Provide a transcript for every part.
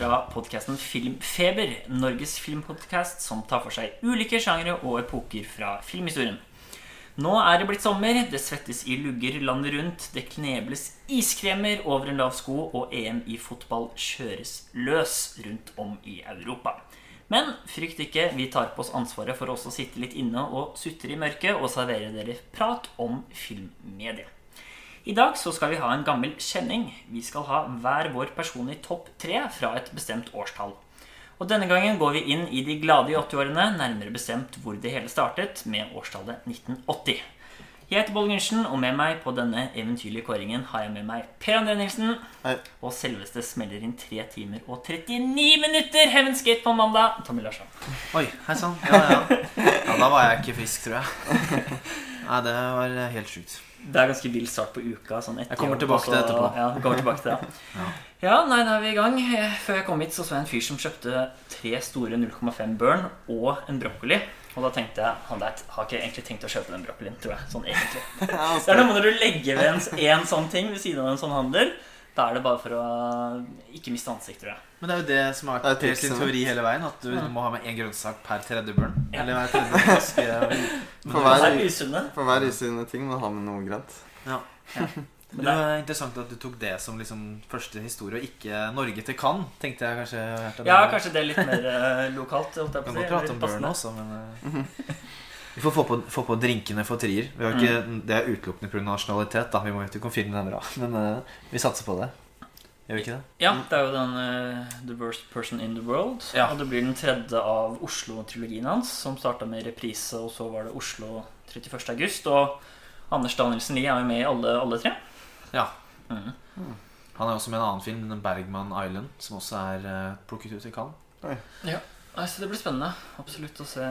fra podkasten Filmfeber. Norges filmpodkast som tar for seg ulike sjangere og epoker fra filmhistorien. Nå er det blitt sommer, det svettes i lugger landet rundt, det knebles iskremer over en lav sko, og EM i fotball kjøres løs rundt om i Europa. Men frykt ikke, vi tar på oss ansvaret for også å sitte litt inne og sutre i mørket og servere dere prat om filmmediet. I dag så skal vi ha en gammel kjenning. Vi skal ha hver vår person i topp tre fra et bestemt årstall. Og denne gangen går vi inn i de glade 80-årene, nærmere bestemt hvor det hele startet, med årstallet 1980. Jeg heter Boll Gundersen, og med meg på denne eventyrlige kåringen har jeg med meg Per André Nilsen. Hei. Og selveste smeller inn 3 timer og 39 minutter Heaven's Gate på mandag. Tommy Larsson. Oi, hei sann. Ja, ja. ja, da var jeg ikke frisk, tror jeg. Nei, det var helt sjukt. Det er ganske vill start på uka. Sånn etter Jeg kommer tilbake til det etterpå. Ja, kommer tilbake til det. Ja. ja, nei, da er vi i gang. Eh, Før jeg kom hit, så så jeg en fyr som kjøpte tre store 0,5 burn og en brokkoli. Og da tenkte jeg han der har ikke egentlig tenkt å kjøpe den brokkolien, tror jeg. Sånn egentlig. Det er noe når du legger ved en, en sånn ting ved siden av en sånn handel. Da er det bare for å ikke miste ansikt, tror jeg. Men det er jo det som har er vært Per sin teori hele veien. At du Ja. må ha med én grønnsak per tredje børn. Ja. Eller hver tredje flaske. For hver, er usunne. for hver usynlige ting må du ha med noe grønt. Ja. Men det er interessant at du tok det som liksom første historie, og ikke Norge til Cannes. Tenkte jeg kanskje. Ja, kanskje det er litt mer eh, lokalt. holdt jeg Vi på å kan si, godt prate om børn også, men eh, Vi får få på, få på drinkene for trier. Vi har ikke, Mm. Det er utelukkende pga. nasjonalitet. da Vi må ikke konfirme er bra, men uh, vi satser på det. Gjør vi ikke det? Ja, det er jo den uh, The Worst Person in the World. Ja. Og det blir den tredje av Oslo-trilogien hans, som starta med reprise, og så var det Oslo 31. august. Og Anders Danielsen Lie er jo med i alle, alle tre. Ja. Mhm. Han er også med i en annen film, Bergman Island, som også er uh, plukket ut i Cannes. Ja, så det blir spennende absolutt å se,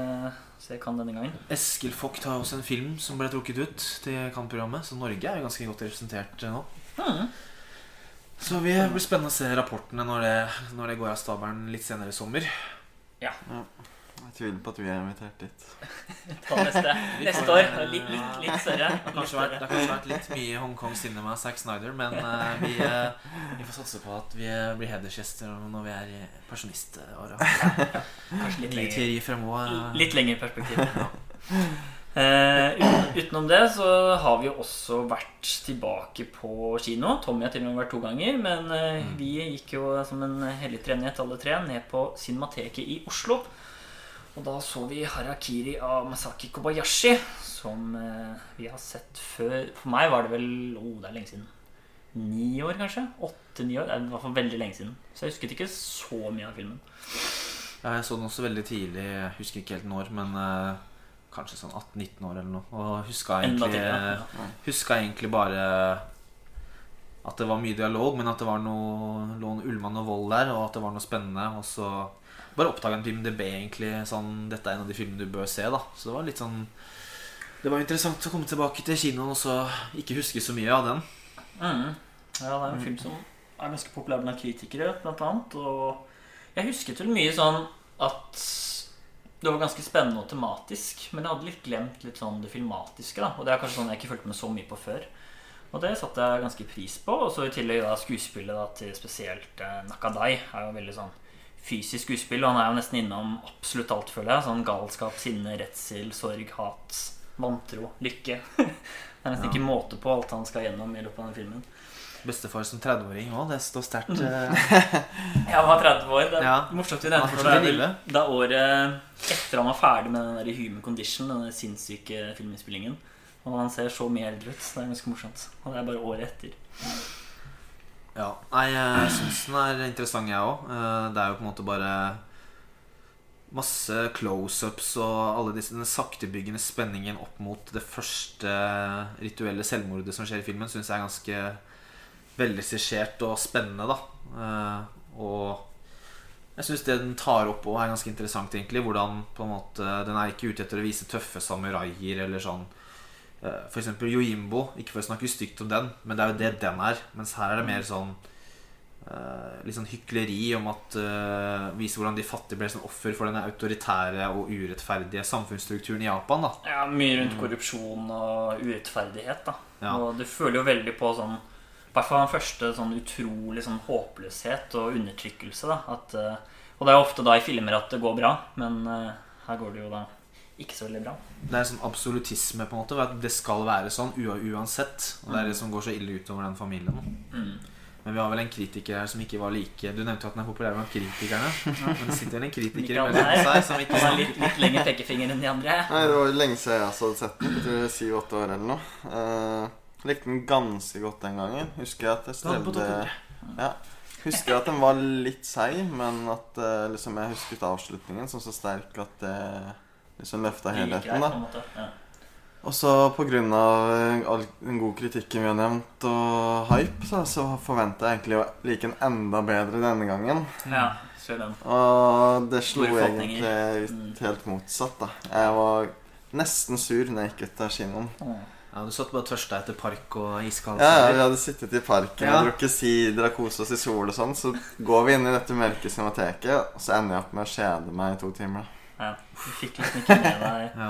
se kan denne gangen. Eskil Vogt har også en film som ble trukket ut til Kan-programmet, så Norge er jo ganske godt representert eh, nå. Mm. Så vi blir spennende å se rapportene når det, når det går av stabelen litt senere i sommer. Jeg tviler på at vi er invitert dit. Ta neste, neste år. Litt, litt, litt større. Det har kanskje vært, det har kanskje vært litt mye Hongkong Cinema Zack Snyder, men uh, vi, uh, vi får satse på at vi eh, blir hedersgjester når vi er i pensjoniståra. Kanskje litt lenger, fremover. litt lengre perspektiv. Eh, uten, utenom det så har vi jo også vært tilbake på kino. Tommy har til og med vært to ganger. Men uh, Mm. vi gikk jo som en hellig treenighet alle tre ned på Cinemateket i Oslo. Og da så vi Harakiri av Masaki Kobayashi, som eh, vi har sett før. For meg var det vel oh, det er lenge siden. Ni år, kanskje? Åtte-ni år? Det er i hvert fall veldig lenge siden. Så jeg husket ikke så mye av filmen. Ja, jeg så den også veldig tidlig. Jeg husker ikke helt når, men uh, kanskje sånn 18-19 år eller noe. Og huska egentlig, tidligere. Ja. huska egentlig bare at det var mye dialog, men at det var noe, lå noe ulma noe vold der, og at det var noe spennende. Og så bare oppdaga en film DB egentlig sånn Dette er en av de filmene du bør se, da. Så det var litt sånn Det var interessant å komme tilbake til kinoen og så ikke huske så mye av den. Mm. Ja, det er en film som er ganske populær blant kritikere, blant annet. Og jeg husket vel mye sånn at det var ganske spennende og tematisk, men jeg hadde litt glemt litt sånn det filmatiske. da Og det er kanskje sånn jeg ikke fulgte med så mye på før. Og det satte jeg ganske pris på. Og så i tillegg da skuespillet da til spesielt eh, Nakadai er jo veldig sånn fysisk skuespill. Og han er jo nesten innom absolutt alt, føler jeg. Sånn galskap, sinne, redsel, sorg, hat, vantro, lykke. Det er nesten Ja. ikke måte på alt han skal gjennom i løpet av den filmen. Bestefar som 30-åring òg, det står sterkt. jeg Ja, var 30 år. Det er Ja. morsomt vi er fortsatt det. er vel Da året etter han var ferdig med den der Human Condition, den sinnssyke filminnspillingen. Og han ser så mye eldre ut. Det er ganske morsomt. Og det er bare året etter. Ja, Nei, jeg syns den er interessant, jeg òg. Det er jo på en måte bare masse close-ups og alle disse, den saktebyggende spenningen opp mot det første rituelle selvmordet som skjer i filmen, syns jeg er ganske velregissert og spennende, da. Eh, Og jeg syns det den tar opp òg, er ganske interessant, egentlig. Hvordan på en måte Den er ikke ute etter å vise tøffe samuraier eller sånn Eh, eksempel Yojimbo, ikke for å snakke stygt om den, men det er jo det den er. Mens her er det mer sånn eh, Litt sånn hykleri om at uh, Vise hvordan de fattige ble sånn offer for denne autoritære og urettferdige samfunnsstrukturen i Japan. da Ja, Mye rundt korrupsjon og urettferdighet. da Ja. Og du føler jo veldig på sånn I hvert fall den første sånn utrolig sånn håpløshet og undertrykkelse. da at, uh, Og det er jo ofte da i filmer at det går bra, men uh, her går det jo da ikke så veldig bra. Det er en sånn absolutisme på en måte At det skal være sånn uansett. Og det er det som går så ille utover den familien. Mm. Men vi har vel en kritiker her som ikke var like Du nevnte jo at den er populær blant kritikerne. Men det sitter vel en kritiker Ikke mellom seg som ikke Han har litt, litt lengre pekefinger enn de andre. Nei, Det var jo lenge siden jeg også hadde sett den. Syv-åtte år eller noe. Uh, likte den ganske godt den gangen. Husker jeg at jeg strevde ja. Husker at den var litt seig, men at uh, liksom jeg husket avslutningen som så sterk at det liksom løfta hun løfta helheten. da. Ja. Og så av eh, all den gode kritikken vi har nevnt, og hype, så, så forventa jeg egentlig å like den enda bedre denne gangen. ja, kjør den. Og det slo egentlig Mm. ut helt motsatt, da. Jeg var nesten sur når jeg gikk ut av kinoen. Ja, Du satt bare tørsta etter park og iskalde Ja, ja, vi hadde sittet i parken Ja. og drukket sider og kost oss i sol og sånn. Så går vi inn i dette mørke cinemateket, og så ender jeg opp med å kjede meg i to timer. Ja, du fikk liksom ikke med deg Ja.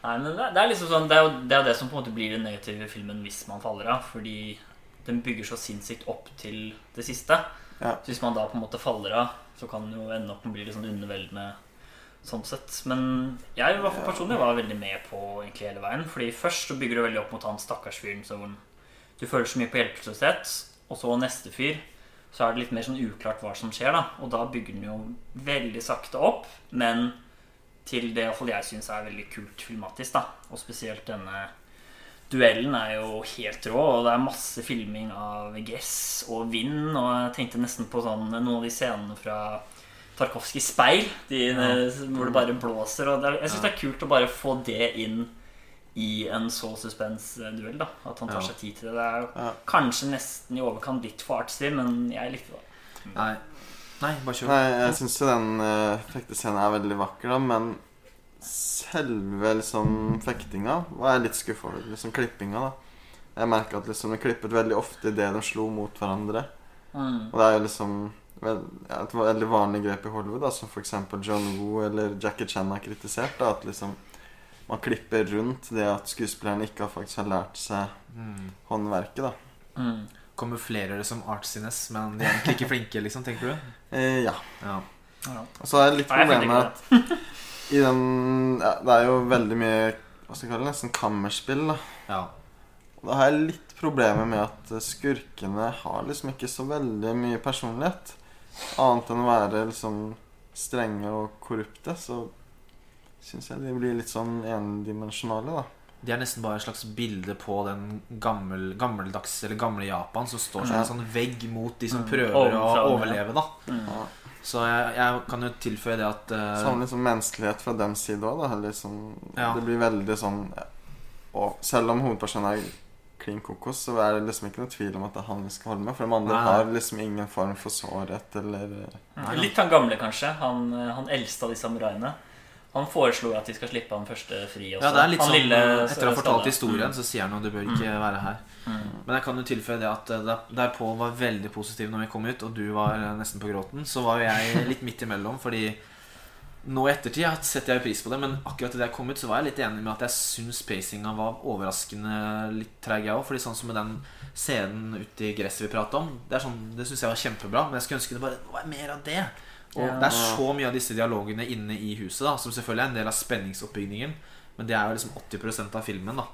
Nei, men det, det er liksom sånn Det er jo det, er det som på en måte blir den negative filmen hvis man faller av. Fordi den bygger så sinnssykt opp til det siste. Ja. Så hvis man da på en måte faller av, så kan den jo ende opp med å bli litt sånn underveldende sånn sett. Men jeg i hvert fall personlig var veldig med på egentlig hele veien. Fordi først så bygger du veldig opp mot han stakkars fyren så du føler så mye på hjelpeløshet. Og så neste fyr så er det litt mer sånn uklart hva som skjer, da. Og da bygger den jo veldig sakte opp, men til det iallfall jeg syns er veldig kult filmatisk. da Og spesielt denne duellen er jo helt rå, og det er masse filming av gress og vind. Og jeg tenkte nesten på sånn, noen av de scenene fra Tarkovskijs speil, de, hvor det bare blåser. Og er, jeg syns det er kult å bare få det inn i en så suspensduell. da At han tar Ja. seg tid til det. Det er jo Ja. kanskje nesten i overkant litt for artsy, men jeg likte det. Nei. Nei, bare kjør. Nei, jeg syns jo den uh, fektescenen er veldig vakker, da, men selve liksom fektinga var jeg litt skuffa over. Liksom klippinga, da. Jeg merka at liksom de klippet veldig ofte idet de slo mot hverandre. Mm. Og det er jo liksom vel, ja, et veldig vanlig grep i Hollywood, da, som f.eks. John Woo eller Jackie Chan har kritisert. Da, at liksom man klipper rundt det at skuespillerne ikke har faktisk har lært seg Mm. håndverket. da Mm. Kamuflerer det som artsiness, men de er egentlig ikke flinke, liksom, tenker du? eh, Ja. Ja. Ja. Og så er det litt problemet at det. i den ja, Det er jo veldig mye Hva skal jeg kalle det? Nesten kammerspill. da ja. Og Da har jeg litt problemer med at eh, skurkene har liksom ikke så veldig mye personlighet. Annet enn å være liksom strenge og korrupte. Så syns jeg de blir litt sånn endimensjonale, da. De er nesten bare et slags bilde på den gammel, gammeldags eller gamle Japan som står som en sånn vegg mot de som Mm. prøver Ovenfra, å overleve, da. Mm. Ja. Så jeg, jeg kan jo tilføye det at uh, Sånn liksom menneskelighet fra den side òg, da. Liksom, Ja. Det blir veldig sånn. Og selv om hovedpersonen er klin kokos, så er det liksom ikke noe tvil om at det er han vi skal holde med. For de andre Nei. har liksom ingen form for sårhet eller Nei, ja. Litt han gamle, kanskje. Han, eh, han eldste av de samuraiene. Han foreslo at de skal slippe han første fri også. Ja, det er litt han sånn lille, Etter å ha fortalt historien, historien, så sier han jo du bør ikke være her. Mm. Men jeg kan jo tilføye det at eh, der- Pål var veldig positiv når vi kom ut, og du var eh, nesten på gråten, så var jo jeg litt midt imellom, fordi nå i ettertid setter jeg pris på det, men akkurat idet jeg kom ut, så var jeg litt enig med at jeg syns pacinga var overraskende litt treig, jeg òg. Fordi sånn som med den scenen ute i gresset vi prata om, det, er sånn, det syns jeg var kjempebra, men jeg skulle ønske det bare var mer av det. Og Ja. det er så mye av disse dialogene inne i huset, da som selvfølgelig er en del av spenningsoppbyggingen, men det er jo liksom 80% av filmen, da.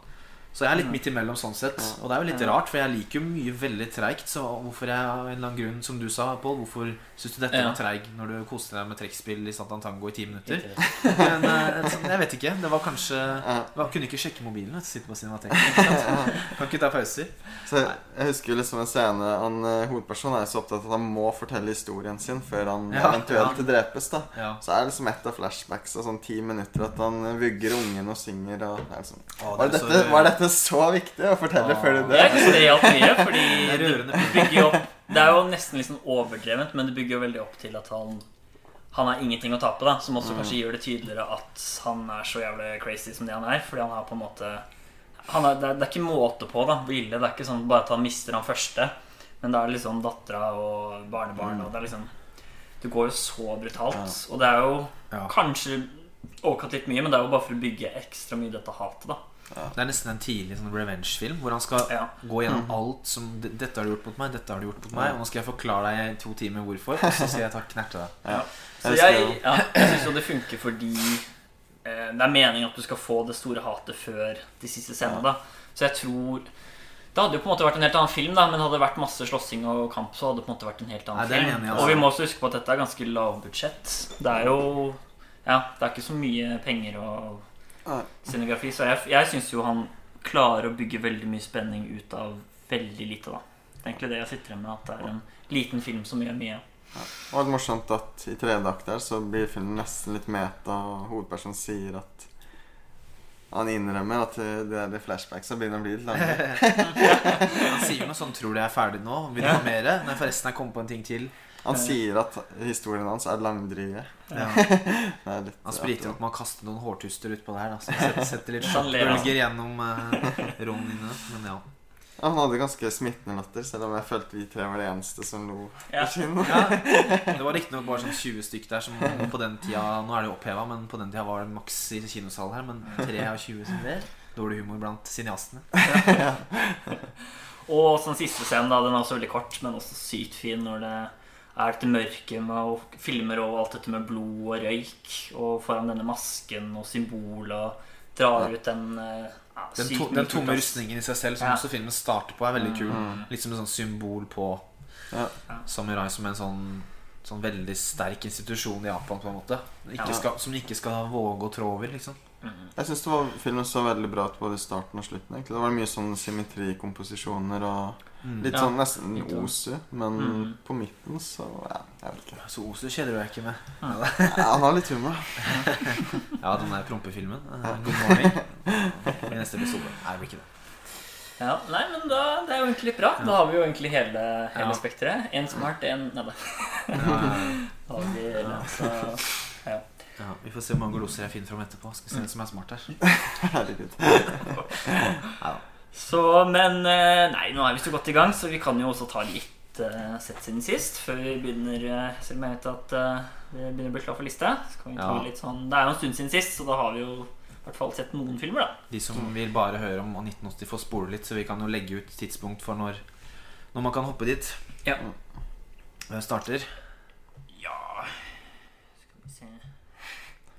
Så jeg er litt midt imellom sånn sett. Og det er jo litt rart, for jeg liker jo mye veldig treigt. Så hvorfor jeg av en eller annen grunn, som du sa, Pål, hvorfor syns du dette var treig når du koste deg med trekkspill i Satan Tango i ti minutter? Men eh, sånn, jeg vet ikke. Det var kanskje Man kunne ikke sjekke mobilen. Sitte på Cinemateket. Kan ikke ta pauser. Så jeg, jeg husker liksom en scene han, eh, Hovedpersonen er så opptatt av at han må fortelle historien sin før han Ja, eventuelt ja. drepes. da Ja. Så er det liksom et av flashbacks av sånn ti minutter at han vugger ungen og synger. Og det er liksom, Å, det er dette, så- var dette så viktig å fortelle ah. før du dør? synes det hjalp mye, fordi Det det bygger jo opp Det er jo nesten litt sånn overdrevent, men det bygger jo veldig opp til at han han har ingenting å tape, da som også kanskje gjør det tydeligere at han er så jævlig crazy som det han er. Fordi han har på en måte han er, det, er, det er ikke måte på da hvor ille. Det er ikke sånn bare at han mister han første, men det er liksom dattera og barnebarn. Og det er liksom Det går jo så brutalt. Og det er jo Ja. kanskje overkant litt mye, men det er jo bare for å bygge ekstra mye dette hatet, da. Det er nesten en tidlig sånn revenge-film hvor han skal Ja. gå gjennom alt som 'Dette har du gjort mot meg, dette har du gjort mot meg', og nå skal jeg forklare deg i to timer hvorfor, og så sier jeg takk, knerte deg. Ja. Så Jeg ja, jeg syns jo det funker fordi eh, det er meningen at du skal få det store hatet før de siste scenene. da Så jeg tror Det hadde jo på en måte vært en helt annen film, da men hadde det vært masse slåssing og kamp, så hadde det på en måte vært en helt annen Nei, film. enig altså. Og vi må også huske på at dette er ganske lavbudsjett. Det er jo Ja, det er ikke så mye penger og Nei. Scenografi, så jeg, jeg syns jo han klarer å bygge veldig mye spenning ut av veldig lite, da. Det er egentlig det jeg sitter med, at det er en liten film som gjør mye. Og det er morsomt at i tredje akt der så blir filmen nesten litt meta, og hovedpersonen sier at han innrømmer at det der flashbacks begynner å bli litt lange. Han sier noe sånn 'Tror du jeg er ferdig nå? Vil du ha mer? Nei, forresten, jeg kom på en ting til. Han sier at historien hans er langdryge. Ja. Litt Han spriter at man kaster noen hårtuster utpå det her. Da, så det setter, setter litt altså. sjokkbølger gjennom uh, rommene. Men ja. Ja, Han hadde ganske smittende latter, selv om jeg følte vi tre var de eneste som lo Ja. ja. Det var riktignok bare sånn 20 stykk der som på den tida Nå er det jo oppheva, men på den tida var det maks i kinosalen her. Men 3 av 20 som ler. Dårlig humor blant cineastene. Og sånn siste scenen, da, den er også veldig kort, men også sykt fin når det er dette mørket med og filmer og alt dette med blod og røyk, og foran denne masken og symbol og drar ut den eh, ja, Den, to, den tomme rustningen i seg selv, som Ja. også filmen starter på, er veldig kul. Mm. Litt som et sånn symbol på Ja. samurai som en sånn, sånn veldig sterk institusjon i Japan, på en måte. Ikke Ja. skal, som de ikke skal våge å trå over, liksom. Mm. Jeg syns filmen så veldig bra ut både i starten og slutten. egentlig Det var mye sånn symmetrikomposisjoner og litt Ja, sånn nesten sånn. Osu, men Mm. på midten så ja, jeg vet ikke. Så Osu kjeder du deg ikke med. Ja, han har litt humor. Ja, den der prompefilmen. God Good morning. I neste episode. Nei, det blir ikke det. Ja, nei, men da, det er jo egentlig bra. Da har vi jo egentlig hele, hele Ja. spekteret. En smart, en Nei da. Ja, ja, Da har vi hele, så, ja. ja. Vi får se hvor mange gloser jeg finner fram etterpå. Skal vi se hvem som er smart her. Herregud. Ja, Så, men eh, Nei, nå er vi så godt i gang, så vi kan jo også ta litt uh, sett siden sist. Før vi begynner eh, Selv om jeg vet at uh, det begynner å bli klar for liste. Så kan vi ta Ja. litt sånn Det er jo en stund siden sist, så da har vi jo i hvert fall sett noen filmer, da. De som vil bare høre om 1980, får spole litt, så vi kan jo legge ut tidspunkt for når, når man kan hoppe dit. Ja. Hvem starter? Ja Skal vi se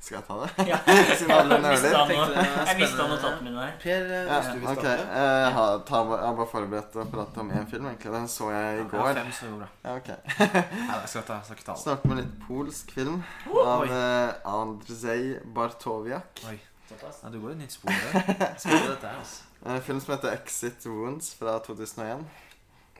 Skal jeg ta det? ja. Siden alle nøler. Jeg mista notatene mine der. Per, eh, Ja, hvis du vil okay. Jeg har, ta, jeg har bare forberedt å prate om én film, egentlig. Den så jeg i Ja, går. fem, så bra. Ja, ok. Nei, jeg skal ta, skal ikke ta. Starte med litt polsk film av Oi. eh, Andrzej Bartowiak. Oi. Ja, du går i nytt spor der. Dette her, altså. En film som heter Exit Wounds fra 2001.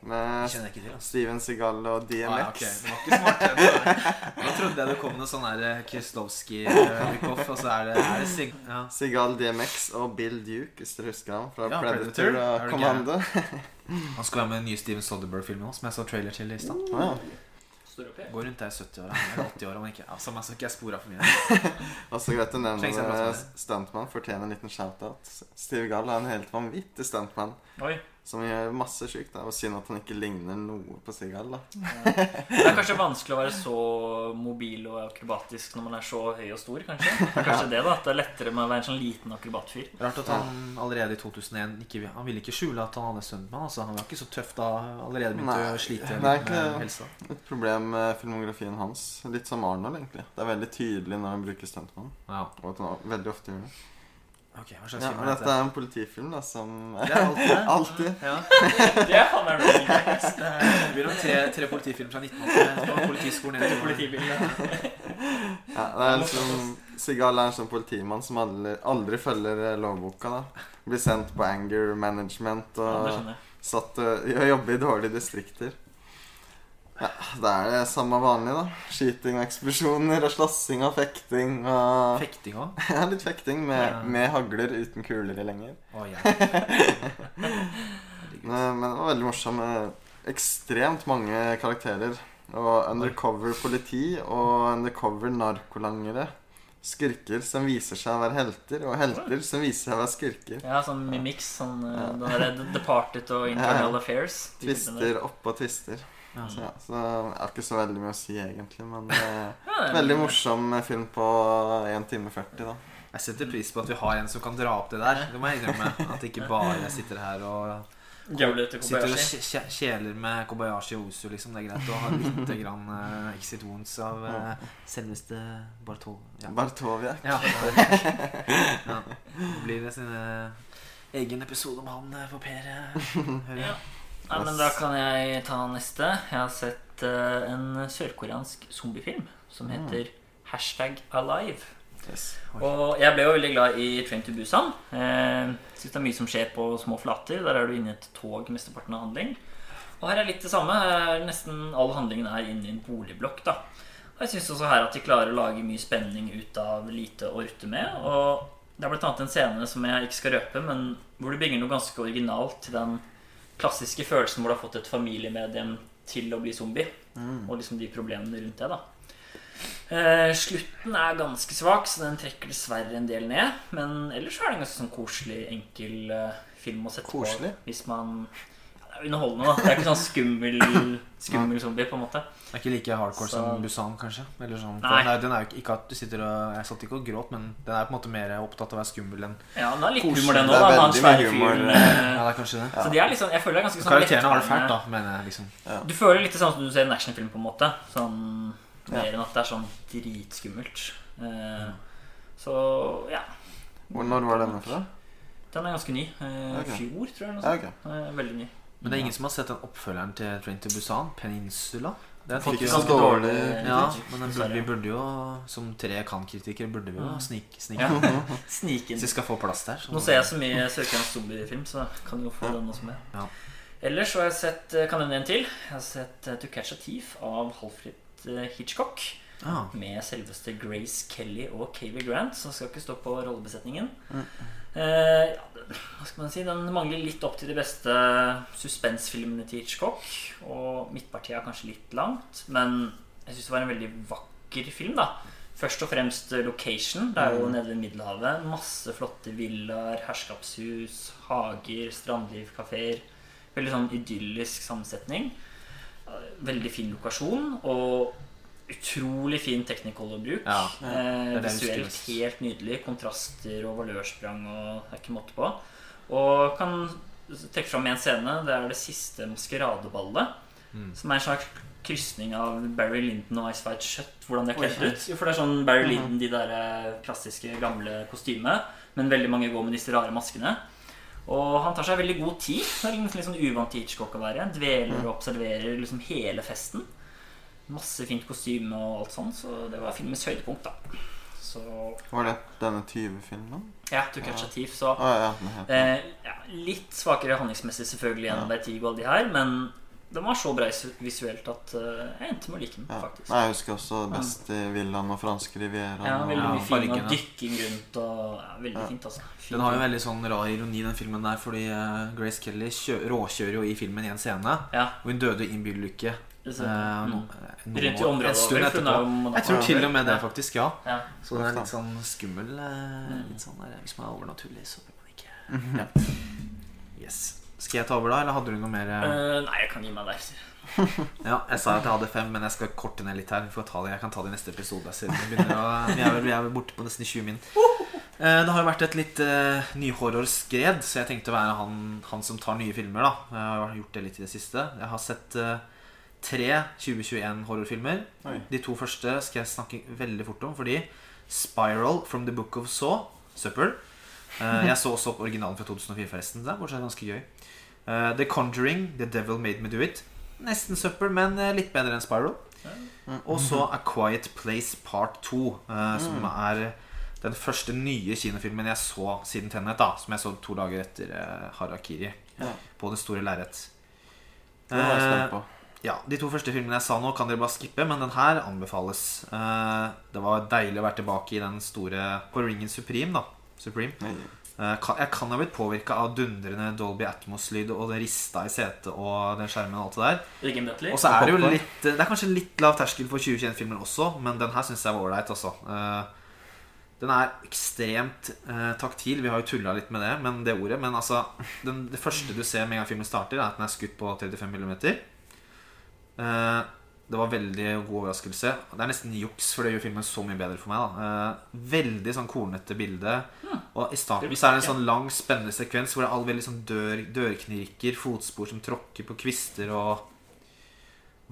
Med ikke til, altså. Steven Seagal og Ah, ja, okay. DMX. Det var ikke smart. Nå trodde jeg det kom noe sånn her Kristowski-rip-off, og så er det, er det Sig... Ja. Seagal, DMX og Bill Duke, hvis dere husker ham fra Ja, Predator, Predator. Og Commando. Han skal være med i den nye Steven Soderbergh-filmen også, som jeg så trailer til i stad. Oppi. Går rundt der i 70-åra. Eller 80-åra, men ikke. altså, Samme så ikke jeg spora for mye. Også greit å nevne Stuntman fortjener en liten shout-out. Steve Gall er en helt vanvittig stuntman Oi. Som gjør masse sjukt. Og synd at han ikke ligner noe på seg Gall. da. Det er kanskje vanskelig å være så mobil og akrobatisk når man er så høy og stor, kanskje. Det er kanskje det da, at det er lettere med å være en sånn liten akrobatfyr. Rart at han allerede i 2001 ikke, Han ville ikke skjule at han hadde stuntman. Altså, han var ikke så tøff da. Allerede begynte Nei, å slite det er litt ikke- med helsa. Et problem med filmografien hans, litt som Arnold, egentlig. Det er veldig tydelig når han bruker stuntmann. Ja. og at han veldig ofte gjør det. Ok, hva slags Ja, film er dette dette? er en politifilm da, som Det er alltid det. Alltid. Ja. Det er faen meg noe fint. Det blir om tre, tre politifilmer fra 1980 på politiskolen. Det er politibilen. Ja, det er liksom Sigal er en sånn politimann som aldri, aldri følger eh, lovboka. da Blir sendt på anger management og satt og og jobber i dårlige distrikter. Ja, Det er det samme vanlige, da. Skyting og eksplosjoner og slåssing og fekting. Og Fekting òg? ja, litt fekting med, Ja. med hagler uten kuler i lenger. Oh, ja. Men, men det var veldig morsom. med Ekstremt mange karakterer. Og undercover politi og undercover narkolangere skurker som viser seg å være helter, og helter som viser seg å være skurker. Ja, sånn mimiks. Sånn, ja. den der The Departed og Internal. Affairs. Twister oppå twister. Ja. Så, ja, så jeg har ikke så veldig mye å si, egentlig. Men det er Ja, veldig morsom film på 1 time 40, da. Jeg setter pris på at vi har en som kan dra opp det der. Det må jeg innrømme. At ikke bare jeg sitter her og sitter og kjeler med Kobayashi og Osu, Liksom. Det er greit å ha litt grann uh, exit wounds av uh, selveste Bartov... Ja. Bartowiak. Ja, ja. Det blir det sin eh, egen episode om han eh, for Per. eh, jeg. Ja. Men da kan jeg ta neste. Jeg har sett uh, en sørkoreansk zombiefilm som heter Hashtag Alive. Yes. Og jeg ble jo veldig glad i Train to Busan. Eh, Syns det er mye som skjer på små flater. Der er du inne i et tog mesteparten av handling. Og her er litt det samme. Her Nesten all handlingen er inne i en boligblokk. da Og jeg syns også her at de klarer å lage mye spenning ut av lite å rutte med. Og det er blant annet en scene som jeg ikke skal røpe, men hvor du bygger noe ganske originalt til den klassiske følelsen hvor du har fått et familiemedlem til å bli zombie. Og liksom de problemene rundt det. da Eh, slutten er ganske svak, så den trekker dessverre en del ned. Men ellers så er det en ganske sånn koselig, enkel eh, film å sette Koselig? på. Hvis man underholdende, da. Det er ikke sånn skummel, skummel zombie, på en måte. Det er ikke like hardcore Så- som Busan, kanskje. Eller sånn. Nei. Den er, den er jo ikke, ikke at du sitter og Jeg satt ikke og gråt, men den er på en måte mer opptatt av å være skummel enn Ja, den er litt humor, den Det òg. er Han veldig svære mye humor. fyren. Ja, eh, det er kanskje det. Så de er liksom, jeg føler det er ganske sånn Karakterene har det fælt, da, mener jeg. liksom Du føler litt det samme som du ser en actionfilm, på en måte. Sånn Ja. Mer enn at det er sånn dritskummelt. Eh, så ja. Hvor, når var denne fra? Den er ganske ny. Uh, okay. Fjor, tror jeg. Noe Ja, sånt. ok. Eh, veldig ny. Men det er ingen som har sett den oppfølgeren til Train to Busan? Peninsula? Den er fikk Ikke så ganske dårlig dårlig Ja, men den burde, vi burde jo, som tre kan-kritikere, burde vi jo Mm. snike. snik, Ja. Snik inn. Så vi skal få plass der. Så. Nå ser jeg så mye søkerens zombiefilm, så kan jo få den også med. Ja. Ellers så har jeg sett eh, Kan jeg nevne en til? Jeg har sett eh, To Catch a Thief av Halfrid eh, Hitchcock. Ah, Med selveste Grace Kelly og Cavey Grant, som skal ikke stå på rollebesetningen. Mm. Eh, hva skal man si Den mangler litt opp til de beste suspensfilmene til Hitchcock. Og midtpartiet er kanskje litt langt, men jeg syns det var en veldig vakker film. da Først og fremst eh, location. Det er jo Mm. nede ved Middelhavet. Masse flotte villaer, herskapshus, hager, strandliv, kafeer. Veldig sånn idyllisk sammensetning. Eh, Veldig fin lokasjon. Og utrolig fin technicolor-bruk. Ja, eh, det det visuelt helt nydelig. Kontraster og valørsprang og det er ikke måte på. Og kan trekke fram en scene. Det er det siste maskeradeballet. Mm. Som er en slags krysning av Barry Lyndon og Ice White Shut. Hvordan de er kledd ut. For det er sånn Barry Linden, Lyndon, de der eh, klassiske, gamle kostyme. Men veldig mange går med disse rare maskene. Og han tar seg veldig god tid. Det er liksom litt sånn uvant til Hitchcock å være. Dveler og observerer liksom hele festen. Masse fint kostyme og alt sånn, så det var filmens høydepunkt, da. Så Var det denne 20-filmen? ja, To Catch a Thief, så ah, ja, det. eh, ja, Litt svakere handlingsmessig selvfølgelig enn Ja. Vertigo og alle de her, men den var så brei visuelt at eh, jeg endte med å like den, Ja. faktisk. Nei, jeg husker også best i Villaen og franske Riviera. Ja, veldig Ja, mye fin og dykking rundt og ja, Veldig Ja. fint, altså. Fin Den har jo veldig sånn rar ironi, den filmen der, fordi eh, Grace Kelly kjø råkjører jo i filmen i en scene. Ja, Og hun døde i en bilulykke. eh, no, mm. Rundt i år- området en stund etterpå. Jeg tror til og med det, faktisk. Ja. Ja. Så den er litt sånn skummel. eh, Mm. Litt sånn der, Hvis man er overnaturlig, så bør man ikke Mhm. ja. Yes. Skal jeg ta over, da? Eller hadde du noe mer? eh? Eh, nei, jeg kan gi meg der. Ja, jeg sa at jeg hadde fem, men jeg skal korte ned litt her. Vi får ta det, jeg kan ta det i neste episode. Siden vi, å, vi, er vel, vi er vel borte på nesten 20 min. Uh, Det har jo vært et litt uh, nyhorrorskred, så jeg tenkte å være han, han som tar nye filmer. da Jeg har gjort det litt i det siste. Jeg har sett uh, tre 2021-horrorfilmer. De to første skal jeg snakke veldig fort om, fordi Spiral from the Book of Saw, Supper Eh, Jeg så også originalen fra 2004, forresten. Det er fortsatt ganske gøy. Eh, The Conjuring, The Devil Made Me Do It. Nesten søppel, men eh, litt bedre enn Spiral. Og så A Quiet Place Part 2, uh, som er den første nye kinofilmen jeg så siden Tenet. da Som jeg så to dager etter uh, Harakiri Ja. på det store lerret. Eh, på. ja, De to første filmene jeg sa nå, kan dere bare skippe, men den her anbefales. Uh, det var deilig å være tilbake i den store På Ringen Supreme. da Supreme Nei. Eh, kan- Jeg kan ha blitt påvirka av dundrende Dolby Atmos-lyd og det rista i setet og den skjermen og alt det der. Og så er det jo litt Det er kanskje litt lav terskel for 2021-filmer også, men den her syns jeg var ålreit, altså. Eh, Den er ekstremt eh, taktil. Vi har jo tulla litt med det, men det ordet. Men altså, den, det første du ser med en gang filmen starter, er at den er skutt på 35 mm. Eh, det var veldig god overraskelse. Det er nesten juks, for det gjør filmen så mye bedre for meg. da eh, Veldig sånn kornete bilde. Og i starten så er det en sånn lang, spennende sekvens hvor det er all veldig sånn dør, dørknirker, fotspor som tråkker på kvister, og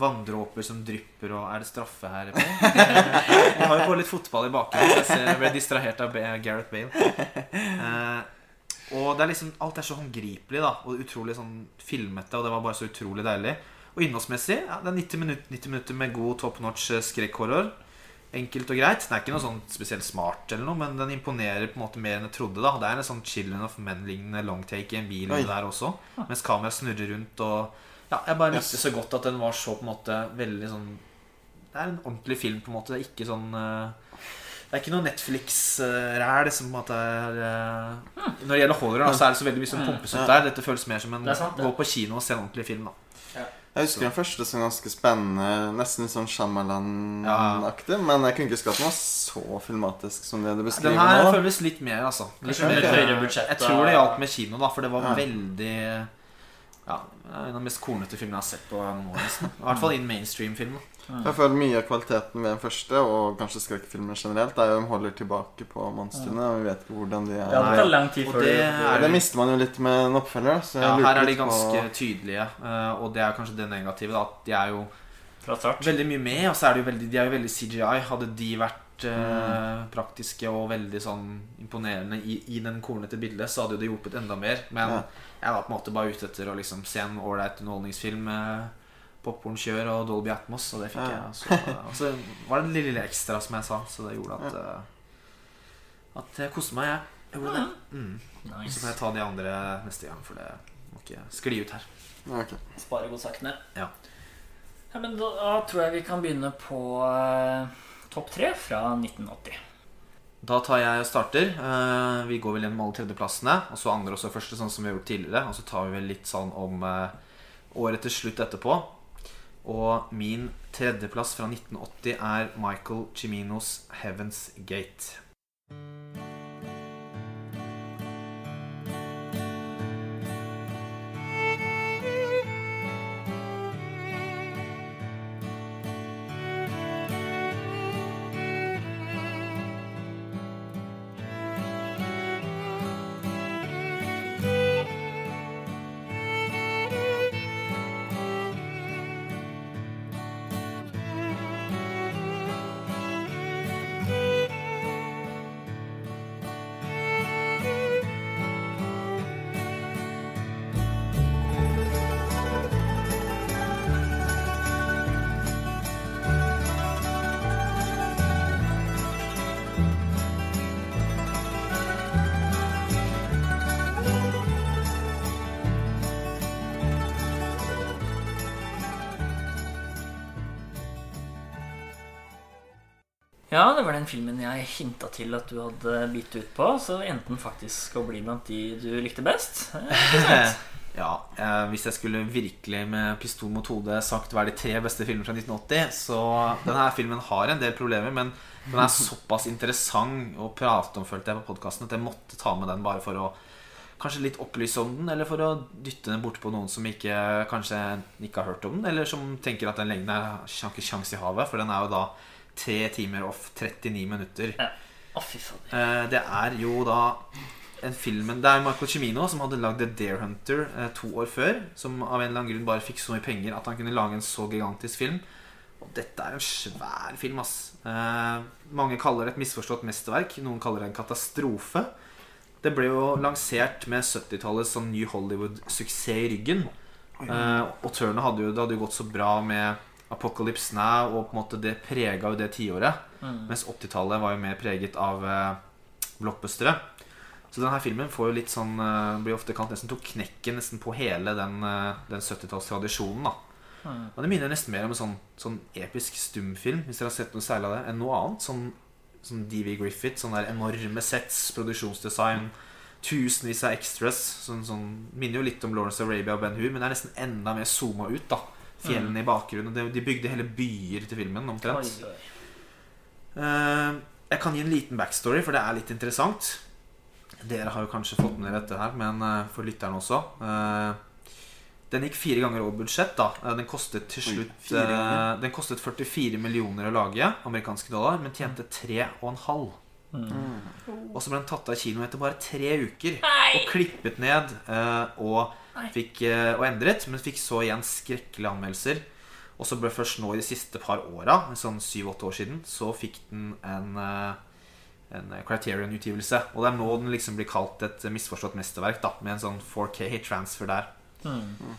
vanndråper som drypper, og Er det straffe her? jeg har jo på litt fotball i bakgrunnen, så jeg, ble distrahert av Gareth Bale. Eh, og det er liksom alt er så håndgripelig da og utrolig sånn filmete, og det var bare så utrolig deilig. Og innholdsmessig ja, det er 90 minutter, 90 minutter med god top notch eh, skrekkhorror. Enkelt og greit. Den er ikke noe sånn spesielt smart, eller noe men den imponerer på en måte mer enn jeg trodde. da Det er en sånn Children of Men-lignende longtake i en bil der også, mens kameraet snurrer rundt. Og ja, Jeg bare likte så godt at den var så på en måte veldig sånn Det er en ordentlig film, på en måte. Det er ikke sånn eh, det er ikke noe Netflix-ræl som på er eh, Når det gjelder horror, så er det så veldig mye som pumpes ut der. Dette føles mer som en gå på kino og se en ordentlig film. da Jeg husker den første som ganske spennende, nesten litt sånn Shamalan-aktig. Men jeg kunne ikke huske at den var så filmatisk som det du beskriver nå. Den her nå. føles litt mer, altså. Litt mer, høyere budsjett, Jeg tror det hjalp med kino, da, for det var Ja. veldig Ja, En av de mest kornete filmene jeg har sett på noen år. nesten. I hvert fall innen mainstream-film. Jeg føler mye av kvaliteten ved den første, og kanskje skrekkfilmer generelt, er jo de holder tilbake på monstrene. Og vi vet ikke hvordan de er. Ja, det tar lang tid Og før det er det mister man jo litt med en oppfølger. Så jeg Ja, her er de ganske på- tydelige, eh, og det er kanskje det negative. da At de er jo veldig mye med, og så er de jo veldig, de er jo veldig CGI. Hadde de vært eh, Mm. praktiske og veldig sånn imponerende i, i den kornete bildet, så hadde jo det hjulpet enda mer. Men Ja. Jeg var på en måte bare ute etter å liksom se en ålreit underholdningsfilm med popkornkjør og Dolby Atmos, og det fikk Ja. jeg. Så, og så var det en lille ekstra, som jeg sa, så det gjorde at eh, At jeg koste meg, jeg. jeg gjorde det. Mm. Så får jeg ta de andre neste gang, for det må ikke skli ut her. Ja, ok. Spare godsakene. Ja. ja, men da, da tror jeg vi kan begynne på uh, topp tre fra 1980. Da tar jeg og starter. Eh, vi går vel gjennom alle tredjeplassene. Og så andre og første, sånn som vi har gjort tidligere. Og så tar vi vel litt sånn om eh, året til slutt etterpå. Og min tredjeplass fra 1980 er Michael Ciminos 'Heaven's Gate'. Ja, det var den filmen jeg hinta til at du hadde bitt ut på. Så enten faktisk å bli blant de du likte best. Ja, eh, Hvis jeg skulle virkelig med pistol mot hodet sagt hva er de tre beste filmene fra 1980, så denne filmen har en del problemer, men den er såpass interessant å prate om, følte jeg på podkasten, at jeg måtte ta med den bare for å kanskje litt opplyse om den, eller for å dytte den bort på noen som ikke, kanskje ikke har hørt om den, eller som tenker at den lengden er ikke sjans i havet, for den er jo da 3 timer off 39 minutter. Å, fy faen. Eh, Det er jo da en filmen Det er Michael Cimino som hadde lagd The Dare Hunter eh, to år før. Som av en eller annen grunn bare fikk så mye penger at han kunne lage en så gigantisk film. Og dette er en svær film, ass. Eh, mange kaller det et misforstått mesterverk. Noen kaller det en katastrofe. Det ble jo lansert med 70-tallets sånn New Hollywood-suksess i ryggen. Eh, og Turner hadde jo, det hadde jo gått så bra med Apocalypse Now, og på en måte det prega jo det tiåret. Mm. Mens 80-tallet var jo mer preget av eh, blockbustere. Så denne filmen får jo litt sånn eh, blir ofte kalt nesten tok knekken nesten på hele den, eh, den 70-tallstradisjonen. da Mm. Og Det minner nesten mer om en sånn, sånn episk stumfilm, hvis dere har sett noe særlig av det, enn noe annet. Sånn, sånn DV Griffith, Sånne der enorme sets, produksjonsdesign, tusenvis av extras. Sånn, sånn, minner jo litt om Lawrence Arabia og Ben Hur, men det er nesten enda mer zooma ut. da Fjellene i bakgrunnen. De, de bygde hele byer til filmen, omtrent. Eh, Jeg kan gi en liten backstory, for det er litt interessant. Dere har jo kanskje fått med dere dette her, men eh, for lytterne også. eh, den gikk fire ganger over budsjett. da Den kostet til slutt eh, Den kostet 44 millioner å lage, amerikanske dollar, men tjente 3,5. Og så ble den tatt av kino etter bare tre uker. Og klippet ned eh, og, fikk, eh, og endret, men fikk så igjen skrekkelige anmeldelser. Og så ble først nå i de siste par åra, sånn syv-åtte år siden, så fikk den en, eh, en Criterion-utgivelse. Og det er nå den liksom blir kalt et misforstått mesterverk, da, med en sånn 4K-transfer der. Mm.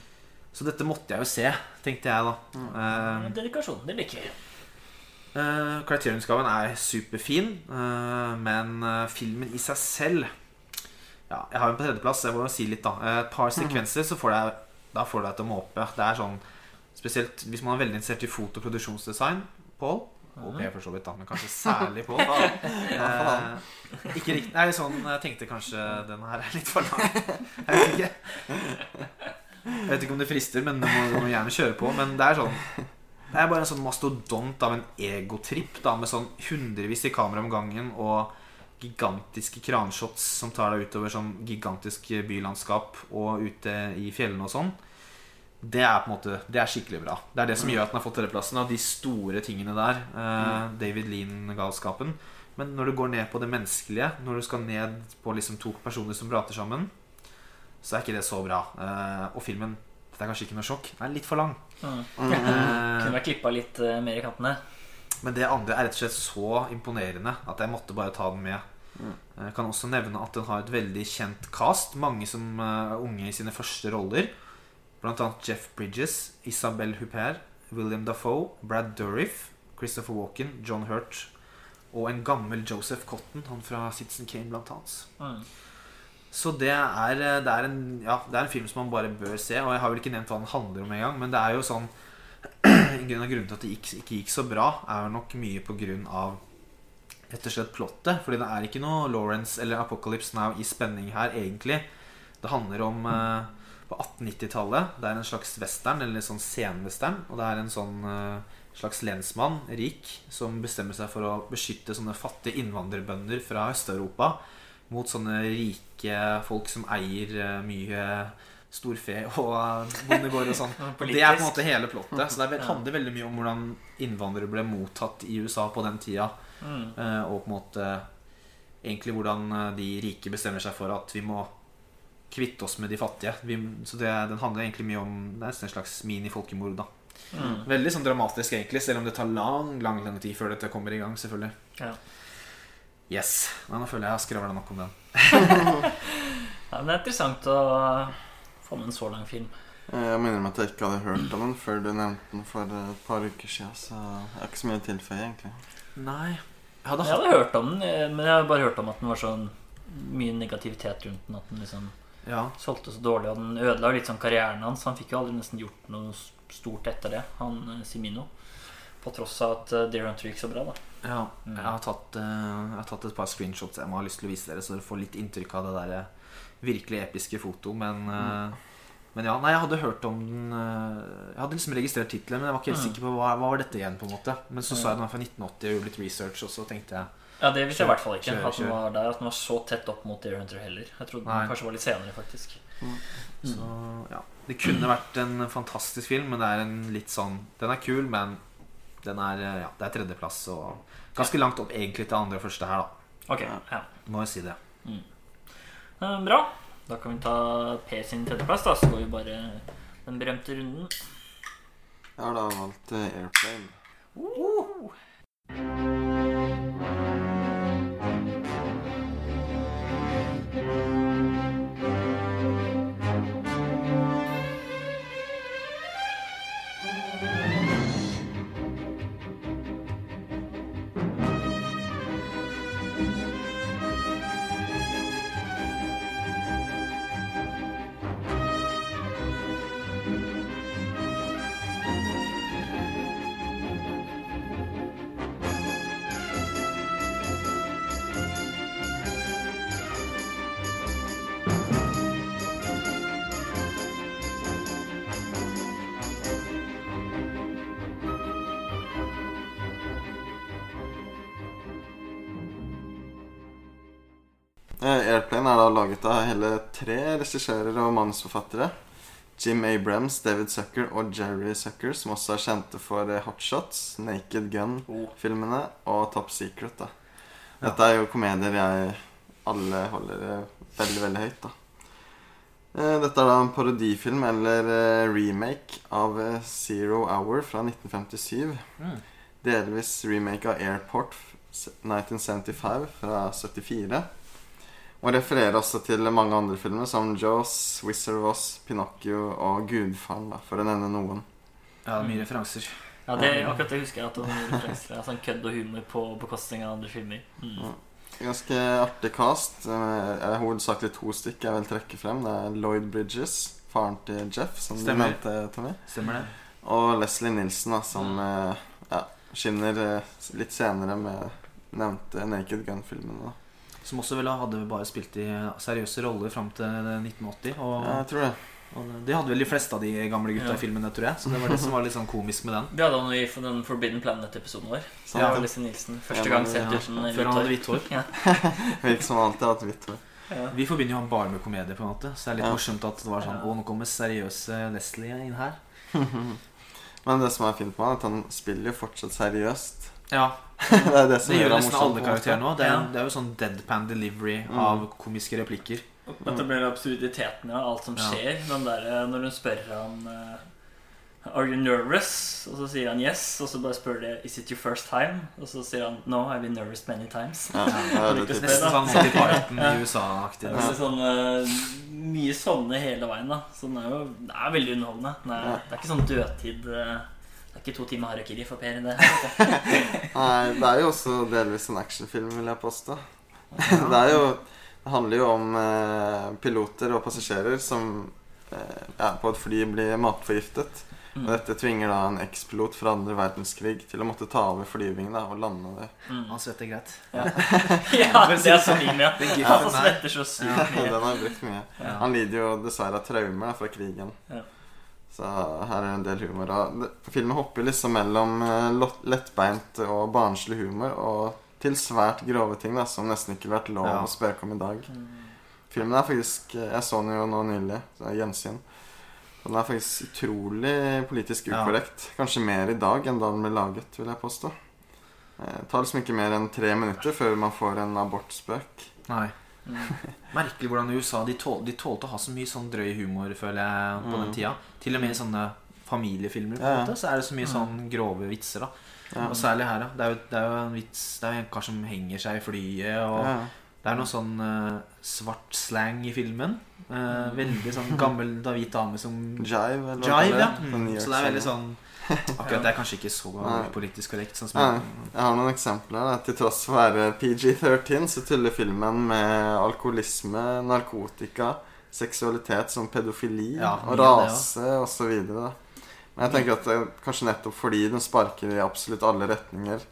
Så dette måtte jeg jo se, tenkte jeg da. Eh, Dedikasjon. Det liker vi. Uh, Criterion-utgaven er superfin, uh, men uh, filmen i seg selv Ja, jeg har den på tredjeplass, jeg må jo si litt, da. Et par sekvenser, så får det, da får det deg til å måpe. Det er sånn Spesielt hvis man er veldig interessert i foto- og produksjonsdesign. Pål. Og Per, for så vidt, da, men kanskje særlig Pål. Eh, ikke riktig Nei, sånn Jeg tenkte kanskje den her er litt for lang. Jeg vet ikke. Jeg vet ikke om det frister, men du må, du må gjerne kjøre på. Men det er sånn Det er bare en sånn mastodont av en egotripp da, med sånn hundrevis i kamera om gangen og gigantiske kranshots som tar deg utover sånn gigantisk bylandskap og ute i fjellene og sånn. Det er på en måte Det er skikkelig bra. Det er det som gjør at den har fått tredjeplassen. Av de store tingene der. Eh, David Lean-galskapen. Men når du går ned på det menneskelige, når du skal ned på liksom to personer som prater sammen, så er ikke det så bra. Eh, og filmen Dette er kanskje ikke noe sjokk. Den er litt for lang. Mm. Eh, Kunne vært klippa litt eh, mer i kantene. men det andre er rett og slett så imponerende at jeg måtte bare ta den med. Jeg kan også nevne at den har et veldig kjent cast. Mange som eh, er unge i sine første roller. Blant annet Jeff Bridges, Isabel Huppert, William Dafoe, Brad Dourif, Christopher Walken, John Hurt og en gammel Joseph Cotton, han fra Citizen Kane blant annet. Mm. Så det er, eh, det, er en, ja, det er en film som man bare bør se. Og jeg har vel ikke nevnt hva den handler om engang, men det er jo sånn grunn av grunnen til at det gikk, ikke gikk så bra, er nok mye på grunn av rett og slett plottet. Fordi det er ikke noe Lawrence eller Apocalypse Now i spenning her, egentlig. Det handler om eh, på 1890-tallet. Det er en slags western, eller sånn senwestern. Og det er en sånn eh, slags lensmann, rik, som bestemmer seg for å beskytte sånne fattige innvandrerbønder fra Øst-Europa mot sånne rike folk som eier eh, mye storfe og eh, bondegård og sånn. Det er på en måte hele plottet. Så det er, handler veldig mye om hvordan innvandrere ble mottatt i USA på den tida. Mm. eh, Og på en måte egentlig hvordan de rike bestemmer seg for at vi må kvitte oss med de fattige. Så det, den handler egentlig mye om Det er en slags mini-folkemord. da Mm. Veldig sånn dramatisk, egentlig, selv om det tar lang lang, lang tid før dette kommer i gang. selvfølgelig Ja. Yes, Nei, Nå føler jeg jeg har skravla nok om den. ja, men det er interessant å få med en så lang film. Eh, Jeg minner meg at jeg ikke hadde hørt om den før du nevnte den for et par uker siden. Så jeg har ikke så mye å tilføye, egentlig. Nei Jeg hadde Jeg hadde hørt om den, eh, men jeg hadde bare hørt om at den var sånn mye negativitet rundt den. At den liksom Ja, solgte så dårlig, og den ødela litt sånn karrieren hans. Han fikk jo aldri nesten gjort noe stort etter det, han eh, Simino. På tross av at Deer Hunter gikk så bra, da. Ja Mm. jeg, har tatt, eh, jeg har tatt et par screenshots jeg må ha lyst til å vise dere, så dere får litt inntrykk av det der eh, virkelig episke foto. Men, mm. men ja, nei, jeg hadde hørt om den eh, Jeg hadde liksom registrert tittelen, men jeg var ikke helt Mm. sikker på hva, hva var dette igjen. på en måte Men så sa jeg den var fra 1980 og gjorde litt research, og så tenkte jeg Ja, Det visste jeg i hvert fall ikke. Kjør, At den var der At den var så tett opp mot Deer Hunter heller. Jeg trodde Nei. den kanskje var litt senere, faktisk. Så ja Det kunne vært en fantastisk film, men det er en litt sånn Den er kul, men den er eh, Ja, det er tredjeplass og ganske langt opp egentlig til andre og første her, da. Ok, ja Må jeg si det. Eh, Bra. Da kan vi ta Per sin tredjeplass, da. Så går vi bare den berømte runden. Jeg har da valgt eh, Airplane. Eh, Airplane er da laget av hele tre regissører og manusforfattere. Jim Abrams, David Sucker og Jerry Sucker, som også er kjente for eh, Hot Shots, Naked Gun-filmene og Top Secret. da Dette er jo komedier jeg alle holder eh, veldig, veldig høyt. da Eh, Dette er da en parodifilm eller eh, remake av eh, Zero Hour fra 1957. Mm. Delvis remake av Airport 1975 fra 74. Og refererer også til mange andre filmer som Jaws, Wizard of Oz, Pinocchio og Gudfaren, da, for å nevne noen. Ja, er mye referanser. Ja, det, akkurat det husker jeg at det var mye referanser. Sånn kødd og humor på bekostning av andre filmer. Mm. Ganske artig cast. Eh, Det er hovedsakelig to stykker jeg vil trekke frem. Det er Lloyd Bridges, faren til Jeff, som Stemmer. du nevnte, Tommy. Stemmer det? Og Leslie Nilsen, da, som eh, ja, skinner eh, litt senere med nevnte Naked Gun-filmene. da. Som også vel hadde bare spilt i seriøse roller fram til 1980. Og, Ja, jeg tror det. og det hadde vel de fleste av de gamle gutta Ja. i filmene, tror jeg. Så det var det som var litt sånn komisk med den. Vi hadde han i den Forbidden Planet-episoden vår. Så Ja. Lise Nilsen. Første gang sett sett ja. uten Før han hadde hvitt hår. Virker som han alltid har hatt hvitt hår. Ja. Vi forbinder jo han bare med komedie, på en måte. Så det er litt Ja. morsomt at det var sånn Å, nå kommer seriøse Leslie inn her. Men det som er fint med han, er at han spiller jo fortsatt seriøst. Ja, det er det som det gjør nesten alle karakterer nå. Det er, Ja. det er jo sånn deadpan delivery Mm. av komiske replikker. Etablerer absurditeten av alt som Ja. skjer. Den der, eh, når hun spør han eh, Are you nervous? Og så sier han yes. Og så bare spør de Is it your first time? Og så sier han No, I've been nervous many times. Ja, det er. Nesten sånn Monty Python Ja. i USA-aktig. Det er sånn, mye sånne hele veien. da Så den er jo den er veldig underholdende. Den er, Ja. Det er ikke sånn dødtid. er ikke to timer harakiri for Per. Det Nei, det er jo også delvis en actionfilm, vil jeg påstå. Det er jo Det handler jo om eh, piloter og passasjerer som eh, ja, på et fly blir matforgiftet. Og mm. dette tvinger da en ekspilot fra andre verdenskrig til å måtte ta over flyvingen da, og lande det. Mm. Han svetter greit. Ja, ja det er så meme, ja. Han svetter så sykt Den mye. har jeg brukt mye. Ja. Han lider jo dessverre av traumer fra krigen. Ja. Så her er en del humor. Og filmen hopper liksom mellom eh, lettbeint og barnslig humor og til svært grove ting da, som nesten ikke ville vært lov Ja. å spøke om i dag. Mm. Filmen er faktisk Jeg så den jo nå nylig. så det er Gjensyn. Og den er faktisk utrolig politisk Ja. ukorrekt. Kanskje mer i dag enn da den ble laget, vil jeg påstå. Eh, Det tar liksom ikke mer enn tre minutter før man får en abortspøk. Nei. Mm. Merkelig hvordan USA de, tål, de tålte å ha så mye sånn drøy humor, føler jeg, på den Mm. tida. Til og med i sånne familiefilmer på Ja, en måte, så er det så mye sånn grove vitser. da Ja. Og særlig her, da. Det er jo, det er jo en vits Det er jo en kar som henger seg i flyet, og Ja. det er noe sånn uh, svart slang i filmen. Eh, Mm. veldig sånn gammel da hvit dame som Jive, eller Jive, ja. New Mm. Så det er veldig sånn Akkurat det er kanskje ikke så politisk korrekt. Sånn som jeg har noen eksempler. Da. Til tross for å være PG-13 så tuller filmen med alkoholisme, narkotika, seksualitet som pedofili Ja, og rase osv. Men jeg tenker at det er kanskje nettopp fordi den sparker i absolutt alle retninger,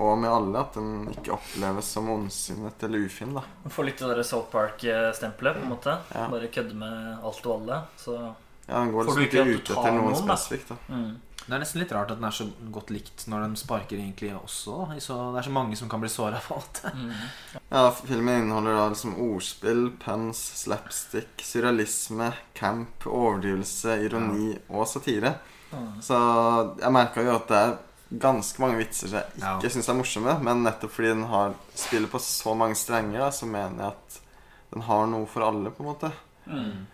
og med alle, at den ikke oppleves som ondsinnet eller ufin. da Man får litt av det South Park-stempelet, på en måte. Ja. Bare kødde med alt og alle. Så Ja, Den går liksom ikke ut etter noen noen, spesifikt. da mm. Det er nesten litt rart at den er så godt likt når den sparker egentlig også. Så, det er så mange som kan bli såra på alt. Mm. Ja, Filmen inneholder da liksom ordspill, pens, slapstick, surrealisme, camp, overdrivelse, ironi og satire. Mm. Så jeg merka jo at det er ganske mange vitser som jeg Ja. ikke syns er morsomme. Men nettopp fordi den har spiller på så mange strenger, da, så mener jeg at den har noe for alle, på en måte. Mm.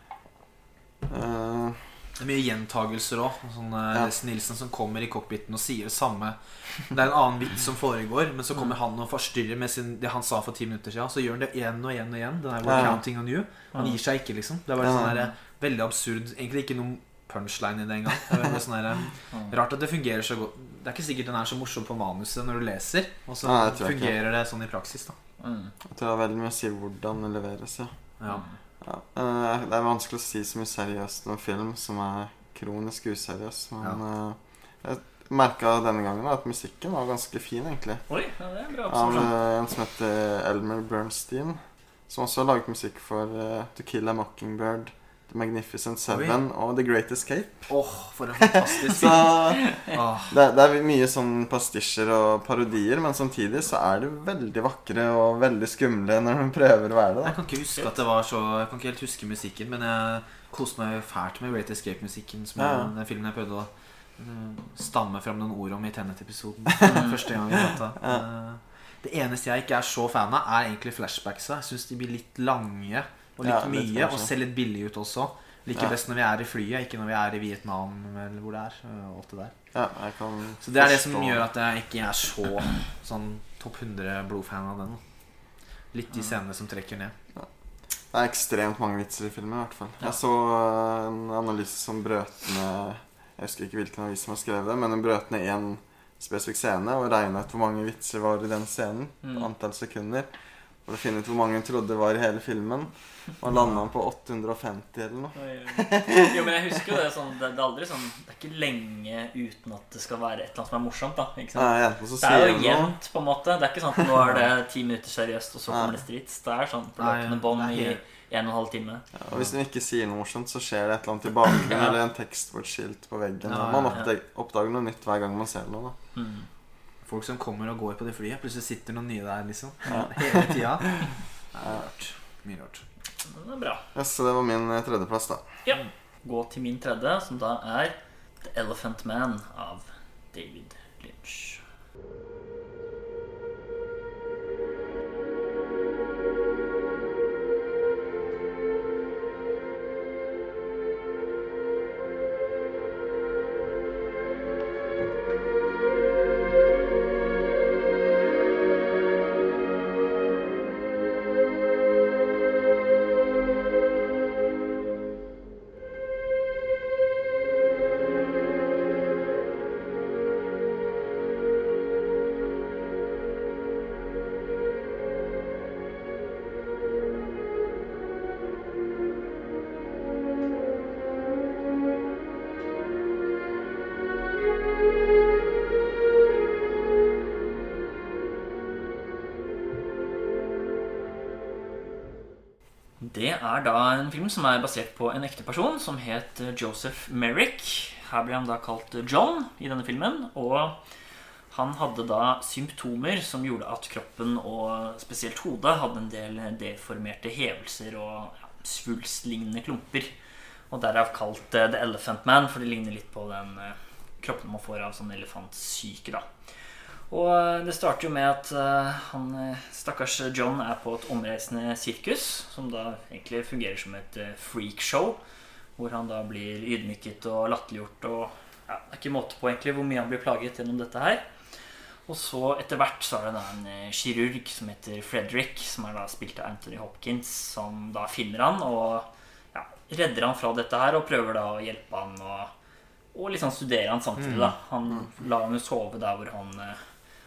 Eh, Det er mye gjentagelser òg. Sånn, eh, Ja. Nilsen som kommer i cockpiten og sier det samme. Det er en annen vits som foregår, men så kommer han og forstyrrer med sin, det han sa for ti minutter siden. Så gjør han det igjen og igjen og igjen. Den er Ja, ja. counting on you. Han gir seg ikke, liksom. Det er bare Ja, sånn der, veldig absurd. Egentlig ikke noen punchline i det engang. Det er sånn der, Mm. Rart at det fungerer så godt. Det er ikke sikkert den er så morsom på manuset når du leser, og så ja, fungerer det sånn i praksis, da. Mm. jeg tror det har veldig mye å si hvordan den leveres. ja. Ja. Ja. eh, det er vanskelig å si så mye seriøst om film som er kronisk useriøs. Men eh, jeg merka denne gangen at musikken var ganske fin, egentlig. Oi, ja, det er en bra Av eh, en som heter Elmer Bernstein. Som også har laget musikk for uh, To Kill a Mockingbird, Magnificent Seven og The Great Escape. Åh, for en fantastisk Så. Det, det er mye sånn pastisjer og parodier, men samtidig så er de veldig vakre og veldig skumle når de prøver å være det. Jeg kan ikke huske at det var så Jeg kan ikke helt huske musikken, men jeg koste meg fælt med Great Escape-musikken. Som Ja. den filmen jeg prøvde å eh, stamme fram noen ord om i Tenet-episoden. Første gang vi prata. Eh, Det eneste jeg ikke er så fan av, er egentlig flashbacksa. Jeg syns de blir litt lange og litt Ja, mye, og ser litt billig ut også. Liker Ja. best når vi er i flyet, ikke når vi er i Vietnam eller hvor det er. og alt det der. Ja, Så det er det som gjør at jeg ikke er så sånn topp 100 blodfan av den. Litt de scenene som trekker ned. Det er ekstremt mange vitser i filmen. i hvert fall Jeg så øh, en analyse som brøt ned Jeg husker ikke hvilken avis som har skrevet det, men den brøt ned én spesifikk scene og regna ut hvor mange vitser var i den scenen. Mm. Antall sekunder. For å finne ut hvor mange hun trodde var i hele filmen. Og landa han på 850 eller noe. Jo, men jeg husker jo det sånn Det, det er aldri sånn Det er ikke lenge uten at det skal være et eller annet som er morsomt. da Ikke sant? Nei, enten Det er jo jevnt, på en måte. Det er ikke sånn at nå er det ti minutter seriøst, og så kommer det strids. Det er sånn på løpende bånd i en og en halv time. Og hvis hun ikke sier noe morsomt, så skjer det et eller annet i bakgrunnen. Ja. Eller en tekst på veggen. Ja, man ja, ja. oppdager, oppdager noe nytt hver gang man ser noe. da Mm. Folk som kommer og går på det flyet. Plutselig sitter noen nye der, liksom. Ja. Hele tida. Det er rart. Mye rart. Det er bra. Ja, så det var min eh, tredjeplass, da. Ja. Gå til min tredje, som da er The Elephant Man av David er da en film som er basert på en ekte person som het Joseph Merrick. Her ble han da kalt John i denne filmen. Og han hadde da symptomer som gjorde at kroppen og spesielt hodet hadde en del deformerte hevelser og ja, svulstlignende klumper. Og derav kalt eh, The Elephant Man, for det ligner litt på den eh, kroppen man får av sånn elefantsyke. da. Og eh, det starter jo med at eh, han eh, stakkars John er på et omreisende sirkus, som da egentlig fungerer som et freakshow, hvor han da blir ydmyket og latterliggjort og ja, Det er ikke måte på egentlig hvor mye han blir plaget gjennom dette her. Og så etter hvert så er det da en kirurg som heter Frederick, som er da spilt av Anthony Hopkins, som da finner han og ja, redder han fra dette her og prøver da å hjelpe han og, og liksom studere han samtidig. da Han lar han jo sove der hvor han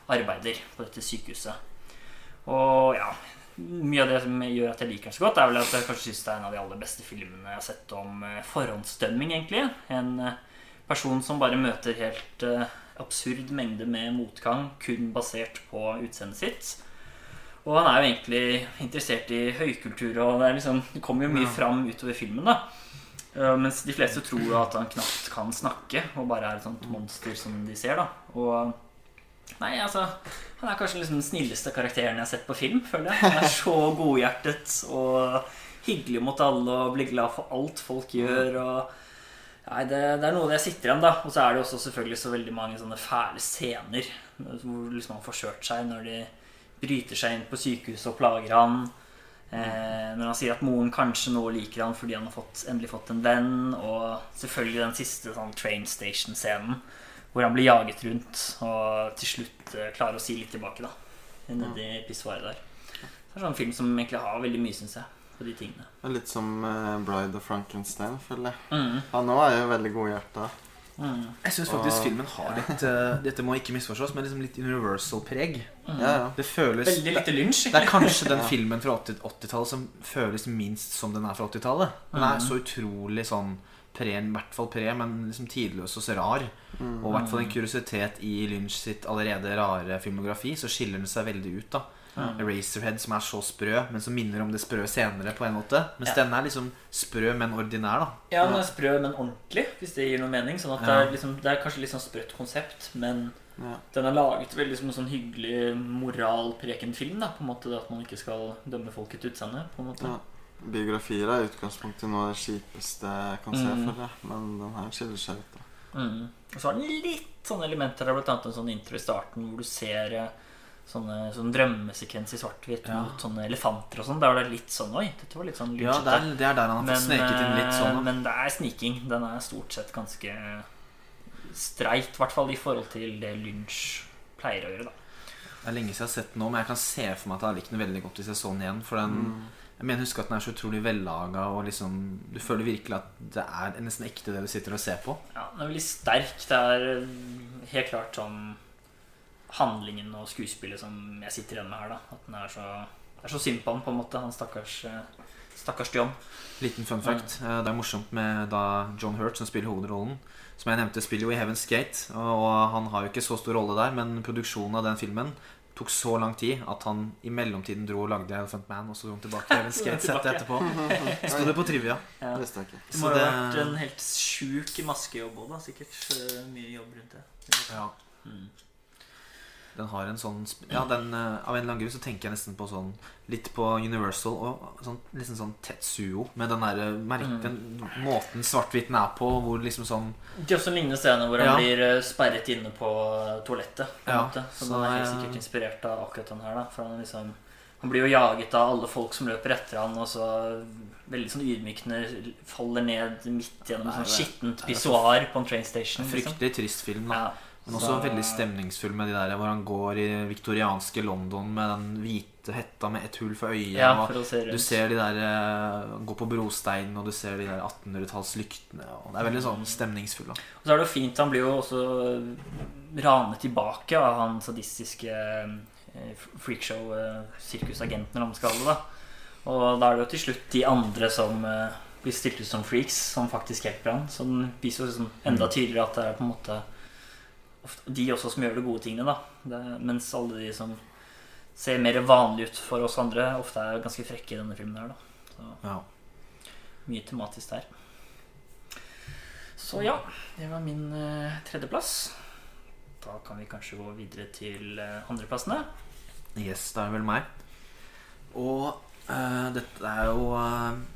arbeider på dette sykehuset. Og ja Mye av det som gjør at jeg liker den så godt, er vel at jeg kanskje synes det er en av de aller beste filmene jeg har sett om eh, forhåndsdømming, egentlig. En eh, person som bare møter helt eh, absurd mengde med motgang kun basert på utseendet sitt. Og han er jo egentlig interessert i høykultur, og det, liksom, det kommer jo mye Ja. fram utover filmen. da uh, Mens de fleste tror jo at han knapt kan snakke, og bare er et sånt monster som de ser. da Og Nei, altså Han er kanskje liksom den snilleste karakteren jeg har sett på film, føler jeg. Han er så godhjertet og hyggelig mot alle og blir glad for alt folk gjør. og Nei, det, det er noe jeg sitter igjen, da. Og så er det også selvfølgelig så veldig mange sånne fæle scener hvor liksom han får kjørt seg når de bryter seg inn på sykehuset og plager han. Eh, når han sier at moren kanskje nå liker han fordi han har fått, endelig fått en venn. Og selvfølgelig den siste sånn train station-scenen hvor han blir jaget rundt og til slutt eh, klarer å si litt tilbake. da Nedi pissoaret der. Det er en sånn film som egentlig har veldig mye, syns jeg, på de tingene. Det er litt som eh, Bride of Frankenstein, føler jeg. Mm. Han òg er jo veldig godhjerta. Mm. Jeg syns faktisk Og- filmen har litt uh, Dette må ikke misforstås, men liksom litt universal-preg. Mm. Ja, ja. Det føles Veldig lite lynsj. Det er kanskje den filmen fra 80 80-tallet som føles minst som den er fra 80-tallet. Den er Mhm. så utrolig sånn pre, i hvert fall pre, men liksom tidløs og så rar. Mm. Og i hvert fall en kuriositet i Lynch sitt allerede rare filmografi, så skiller den seg veldig ut. da Mm. Eraserhead som er så sprø, men som minner om det sprø senere på en måte. Mens Ja. denne er liksom sprø, men ordinær, da. Ja, den er sprø, men ordentlig, hvis det gir noe mening. Sånn at det, er liksom, det er kanskje litt sånn sprøtt konsept, men Ja. den er laget veldig som en sånn hyggelig moralprekent film. da På en måte det At man ikke skal dømme folk etter utseende. På en måte Ja. Biografier er i utgangspunktet noe av det kjipeste jeg kan se Mm. for det. Men den her skiller seg ut. da. mm. Og så har den litt sånne elementer der, blant annet en sånn intro i starten hvor du ser eh, sånne, sånn drømmesekvens i svart-hvitt Ja. mot sånne elefanter og sånn. Der var det litt sånn Oi, dette var litt sånn Ja, det er, det er der han har fått sneket inn litt eh, sånn. da. men det er sniking. Den er stort sett ganske streit, i hvert fall i forhold til det Lynch pleier å gjøre. da Det er lenge siden jeg har sett den nå, men jeg kan se for meg at jeg likt den veldig godt hvis jeg så den igjen. For den, Mm. Jeg mener husker at den er så utrolig vellaga, og liksom Du føler virkelig at det er nesten ekte det du sitter og ser på. Ja, Den er veldig sterk. Det er eh, helt klart sånn handlingen og skuespillet som jeg sitter igjen med her. da At den er så er så synd på han, på en måte. Han stakkars eh, Stakkars John. Liten fun fact. eh, Det er morsomt med da John Hurt, som spiller hovedrollen. Som jeg nevnte, spiller jo i Heaven's Gate. Og han har jo ikke så stor rolle der, men produksjonen av den filmen tok så lang tid at han i mellomtiden dro og lagde Elephant Man, og så dro han tilbake til skatesettet etterpå. Sto det på trivia. Ja. Det må ha vært en helt sjuk maskejobb òg, da. Sikkert mye jobb rundt det. Ja. Mm. Den har en sånn Ja, den, eh, Av en eller annen grunn så tenker jeg nesten på sånn Litt på Universal og sånn, liksom sånn Tetsuo. Med den derre merken Mm. måten svart-hvitten er på, hvor liksom sånn er også lignende scener hvor han blir eh, sperret inne på eh, toalettet. På Ja, måte. Så, så den er helt sikkert inspirert av akkurat den her. da For han, liksom, han blir jo jaget av alle folk som løper etter han, og så veldig sånn ydmykende faller ned midt gjennom sånn skittent pissoar på en train station. en Liksom. fryktelig trist film. da Ja, Men også veldig stemningsfull med de der hvor han går i viktorianske London med den hvite hetta med ett hull for øyet. Ja, for se du ser de der eh, gå på brosteinen, og du ser de der 1800-tallslyktene. Det er veldig sånn stemningsfull. da Og så er det jo fint, han blir jo også ranet tilbake av han sadistiske eh, freakshow-sirkusagenten, eller hva man skal kalle det. Og da er det jo til slutt de andre som eh, blir stilt ut som freaks, som faktisk hjelper han. Så den viser jo liksom enda tydeligere at det er på en måte de også som gjør de gode tingene, da. Det, mens alle de som ser mer vanlige ut for oss andre, ofte er ganske frekke i denne filmen her, da. Så Ja. mye tematisk der. Så ja, det var min uh, tredjeplass. Da kan vi kanskje gå videre til uh, andreplassene. Yes, da er det vel meg. Og uh, dette er jo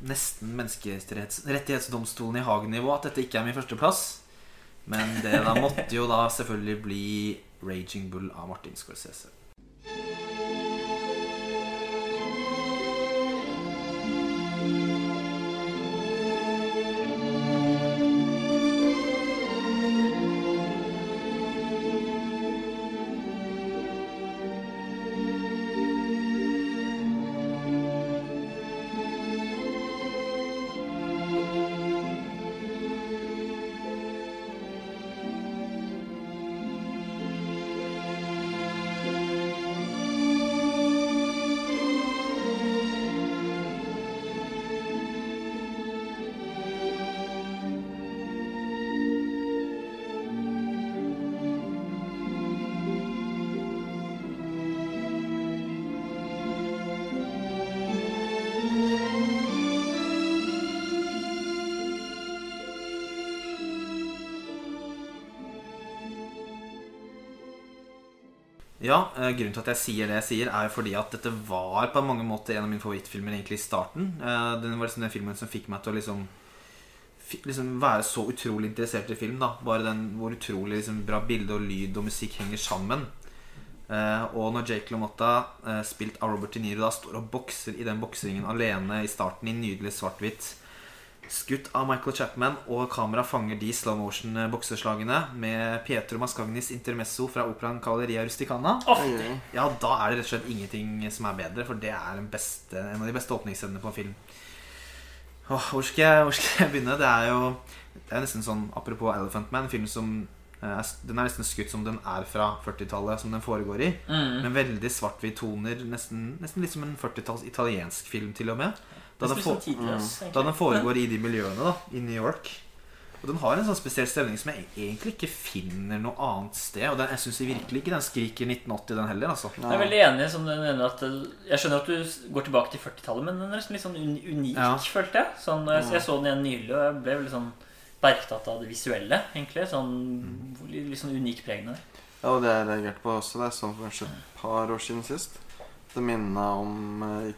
nesten menneskerettighetsdomstolen i Hagen-nivå at dette ikke er min førsteplass. Men det da måtte jo da selvfølgelig bli 'Raging Bull' av Martin Scorsese. Ja, eh, Grunnen til at jeg sier det jeg sier, er fordi at dette var på mange måter en av mine favorittfilmer egentlig i starten. Eh, Den var liksom den filmen som fikk meg til å liksom, liksom være så utrolig interessert i film. da Bare den hvor utrolig liksom, bra bilde og lyd og musikk henger sammen. Eh, og når Jake LaMotta, spilt av Robert De Niro, da står og bokser i den bokseringen alene i starten i nydelig svart-hvitt Skutt av Michael Chapman, og kamera fanger de slow motion-bokseslagene med Pietro Mascagnis intermesso fra operaen Caleria Rusticana. Oi. Ja, da er det rett og slett ingenting som er bedre, for det er en, beste, en av de beste åpningsscenene på en film. Åh, hvor, skal jeg, hvor skal jeg begynne? Det er jo Det er nesten sånn Apropos Elephant Man, en film som eh, Den er nesten skutt som den er fra 40-tallet, som den foregår i. mm. Med veldig svart-hvitt toner. Nesten, nesten litt som en 40-talls italiensk film, til og med. Da den, for, tidløs, da den foregår i de miljøene, da, i New York. Og den har en sånn spesiell stemning som jeg egentlig ikke finner noe annet sted. Og den, jeg syns virkelig ikke den skriker 1980, den heller. altså Jeg er veldig enig som du mener at eh, Jeg skjønner at du går tilbake til 40-tallet, men den er nesten litt sånn unik, Ja. følte jeg. Sånn, jeg. Jeg så den igjen nylig, og jeg ble veldig sånn bergtatt av det visuelle, egentlig. Sånn hvor litt, sånn unik preg med det. Ja, og det jeg reagerte på også, det er sånn for kanskje et par år siden sist. Det minne om eh,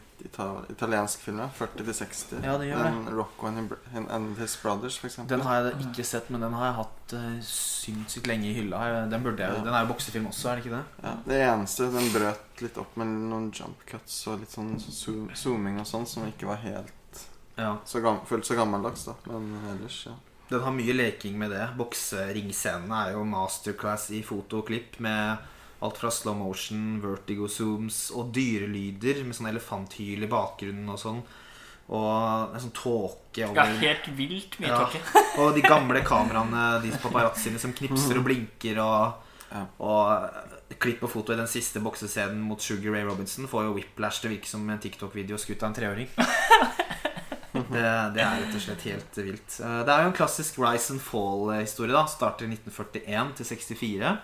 italiensk film, ja. 40-60. Ja, det gjør det. Den Rocco and, His- and His Brothers, eksempel. Den har jeg ikke sett, men den har jeg hatt uh, sinnssykt lenge i hylla. Den burde jeg Ja. Den er jo boksefilm også, er det ikke det? Ja, det eneste den brøt litt opp med noen jump cuts og litt sånn zoom, zooming og sånn, som ikke var helt Ja. så gam fullt så gammeldags, da. Men ellers, ja. Den har mye leking med det. Bokseringscenene er jo masterclass i foto og klipp med alt fra slow motion, vertigo zooms og dyrelyder med sånn elefanthyl i bakgrunnen og sånn. Og en sånn tåke Ja, helt vilt mye Ja. tåke. Og de gamle kameraene, de paparazziene som knipser og blinker og, Ja. og klipp og foto i den siste boksescenen mot Sugar Ray Robinson får jo whiplash til å virke som en TikTok-video skutt av en treåring. Det, det er rett og slett helt vilt. Eh, Det er jo en klassisk rise and fall-historie. da Starter i 1941 til 64.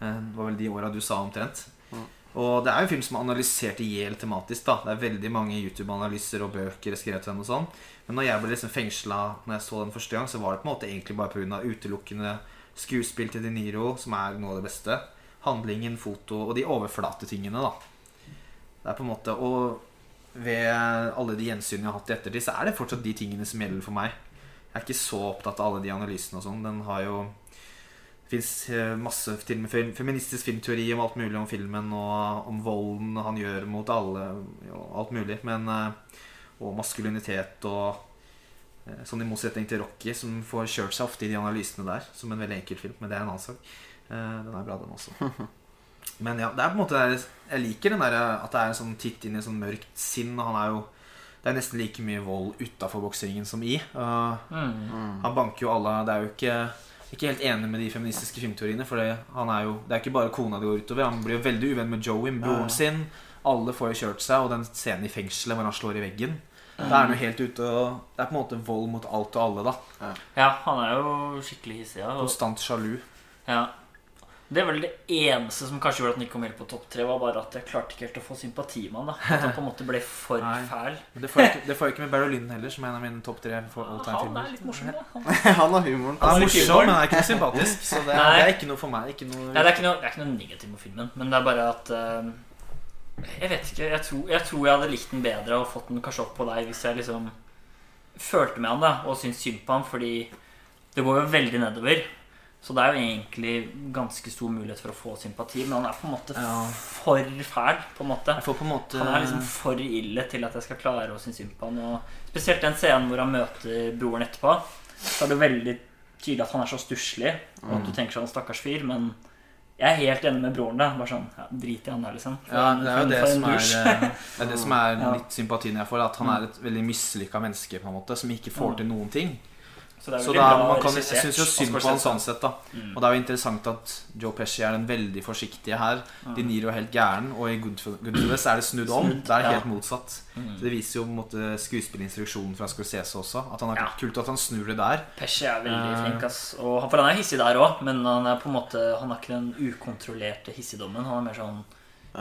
Eh, Det var vel de åra du sa omtrent. Mm. Og det er jo en film som er analysert i hjel tematisk. da Det er veldig mange YouTube-analyser og bøker skrevet til den og sånn. Men når jeg ble liksom fengsla Når jeg så den første gang, så var det på en måte egentlig bare pga. utelukkende skuespill til De Niro, som er noe av det beste. Handlingen, foto og de overflatetingene, da. Det er på en måte Og ved alle de gjensynene jeg har hatt i ettertid, så er det fortsatt de tingene som gjelder for meg. Jeg er ikke så opptatt av alle de analysene og sånn. Den har jo fins masse til med feministisk filmteori om alt mulig om filmen, og om volden han gjør mot alle, og alt mulig. Men eh, Og maskulinitet og eh, Sånn i motsetning til Rocky, som får kjørt seg ofte i de analysene der, som en veldig enkel film. Men det er en annen sak. Eh, Den er bra, den også. Men ja, det er på en måte Jeg liker den der, at det er en sånn titt inn i sånn mørkt sinn. Og han er jo Det er nesten like mye vold utafor boksingen som i. Uh, Mm. han banker jo alle Det er jo ikke ikke helt enig med de feministiske filmteoriene. For det, han er jo, det er ikke bare kona det går utover. Han blir jo veldig uvenn med Joey, med Ja, ja. broren sin. Alle får jo kjørt seg. Og den scenen i fengselet hvor han slår i veggen Da er han jo helt ute og Det er på en måte vold mot alt og alle, da. Ja, han er jo skikkelig hissig. Ja. Og, Konstant sjalu. ja. Det er vel det eneste som kanskje gjorde at han ikke kom helt på topp tre, var bare at jeg klarte ikke helt å få sympati med han. da At han på en måte ble for Nei. fæl. Det får jeg ikke, det får jeg ikke med Barry Lynn heller, som er en av mine topp tre for all Han filmer. er litt morsom, da. Han Han har humoren. Han er morsom, men han er ikke noe sympatisk. Så det, Nei. det er ikke noe for meg. Ikke noe, Nei, det er ikke noe, det er ikke noe negativt med filmen, men det er bare at eh, Jeg vet ikke. Jeg tror, jeg tror jeg hadde likt den bedre og fått den kanskje opp på deg hvis jeg liksom følte med han da og syntes synd på han, fordi det går jo veldig nedover. Så det er jo egentlig ganske stor mulighet for å få sympati, men han er på en måte Ja. for fæl. på en måte på en måte Han er liksom for ille til at jeg skal klare å synes synd på han. Og spesielt den scenen hvor han møter broren etterpå. Så er det veldig tydelig at han er så stusslig, og at du tenker sånn stakkars fyr. Men jeg er helt enig med broren. da Bare sånn, ja, Drit i han der, liksom. For Ja, det er jo det som er, eh, det er det som er litt sympatien jeg får. At han er et veldig mislykka menneske på en måte som ikke får til noen ting. Så det er Så man kan, jeg syns jo synd på han sånn sett. da Mm. Og det er jo interessant at Joe Pesci er den veldig forsiktige her. De Niro er helt gæren, og i Goodf- Goodfellas er det snudd om. Det er ja. helt motsatt. Mm. Så Det viser jo på en måte skuespillinstruksjonen fra Scorsese også. At han er Ja. Kult at han snur det der. Pesci er veldig uh, flink, ass. Og, for han er hissig der òg, men han er på en måte Han har ikke den ukontrollerte hissigdommen. Han er mer sånn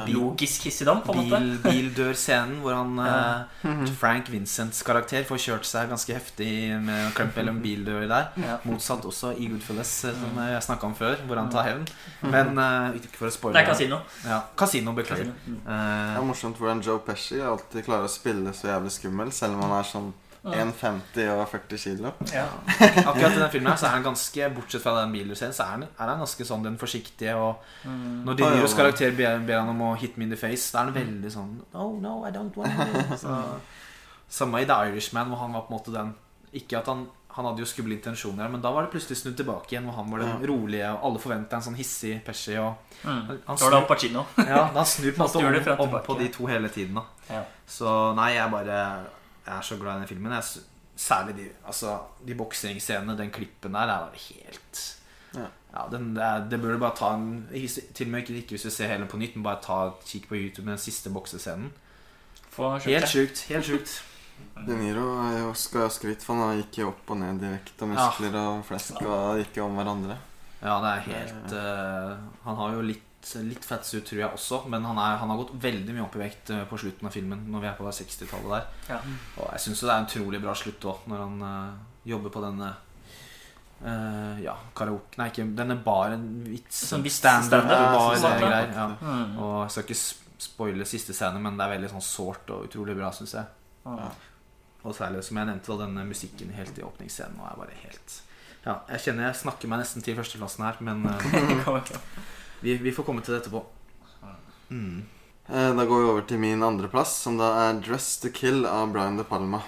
logisk hissigdom, på en måte. Bil, bildørscenen hvor han Ja. eh, Frank Vincents karakter får kjørt seg ganske heftig med klump mellom bildører der. Ja. Motsatt også i Goodfellas, eh, som jeg snakka om før, hvor han tar hevn. Men uh, ikke for å spoile Det er kasino. Ja, Casino, beklager. Casino. Mm. Det Eh, er morsomt hvordan Joe Pesci alltid klarer å spille så jævlig skummel, selv om han er sånn 1,50 og 40 kilo. Ja. akkurat i den filmen her så er han ganske Bortsett fra den bildørscenen, så er han, er han ganske sånn den forsiktige. Og Mm. når ja, karakter ber, ber han om å hit me in the face, da er han veldig sånn Oh no, I don't want to. Så, samme i The Irishman, hvor han var på en måte den Ikke at han han hadde jo skumle intensjoner, men da var det plutselig snudd tilbake igjen. Hvor han var den Ja. rolige, og alle forventa en sånn hissig Pesci. Og Mm. han Da snur, da ja, han snur på en måte om, om på de to hele tiden. Da. Ja. Så nei, jeg bare Jeg er så glad i den filmen. Jeg, særlig de, altså, de boksingsscenene, den klippen der, er bare helt Ja. Ja, den, det, er, det burde du bare ta en Til og med ikke, ikke hvis du ser hele på nytt, men bare ta et kikk på YouTube med den siste boksescenen. Helt sjukt. Helt sjukt. De Niro er skal ha skryt for han gikk jo opp og ned direkte, og muskler og flesk og gikk om hverandre. Ja, det er helt uh, Han har jo litt, litt fettsuit, tror jeg også, men han, er, han har gått veldig mye opp i vekt eh, på slutten av filmen, når vi er på det 60-tallet der. Ja. Og jeg syns det er en utrolig bra slutt òg, når han uh, jobber på denne uh, Ja, karaoke Nei, ikke denne baren vits Sånn vits- Standup standup, bar sånn. Ja. Mm. Og jeg skal ikke spoile siste scene, men det er veldig sånn sårt og utrolig bra, syns jeg. Ja. Og særlig, som jeg nevnte, da, denne musikken helt i åpningsscenen. Og er bare helt Ja, jeg kjenner jeg snakker meg nesten til førsteplassen her, men eh, vi, vi får komme til det etterpå. Mm. Eh, Da går vi over til min andreplass, som da er 'Dress to Kill' av Brian De Palma.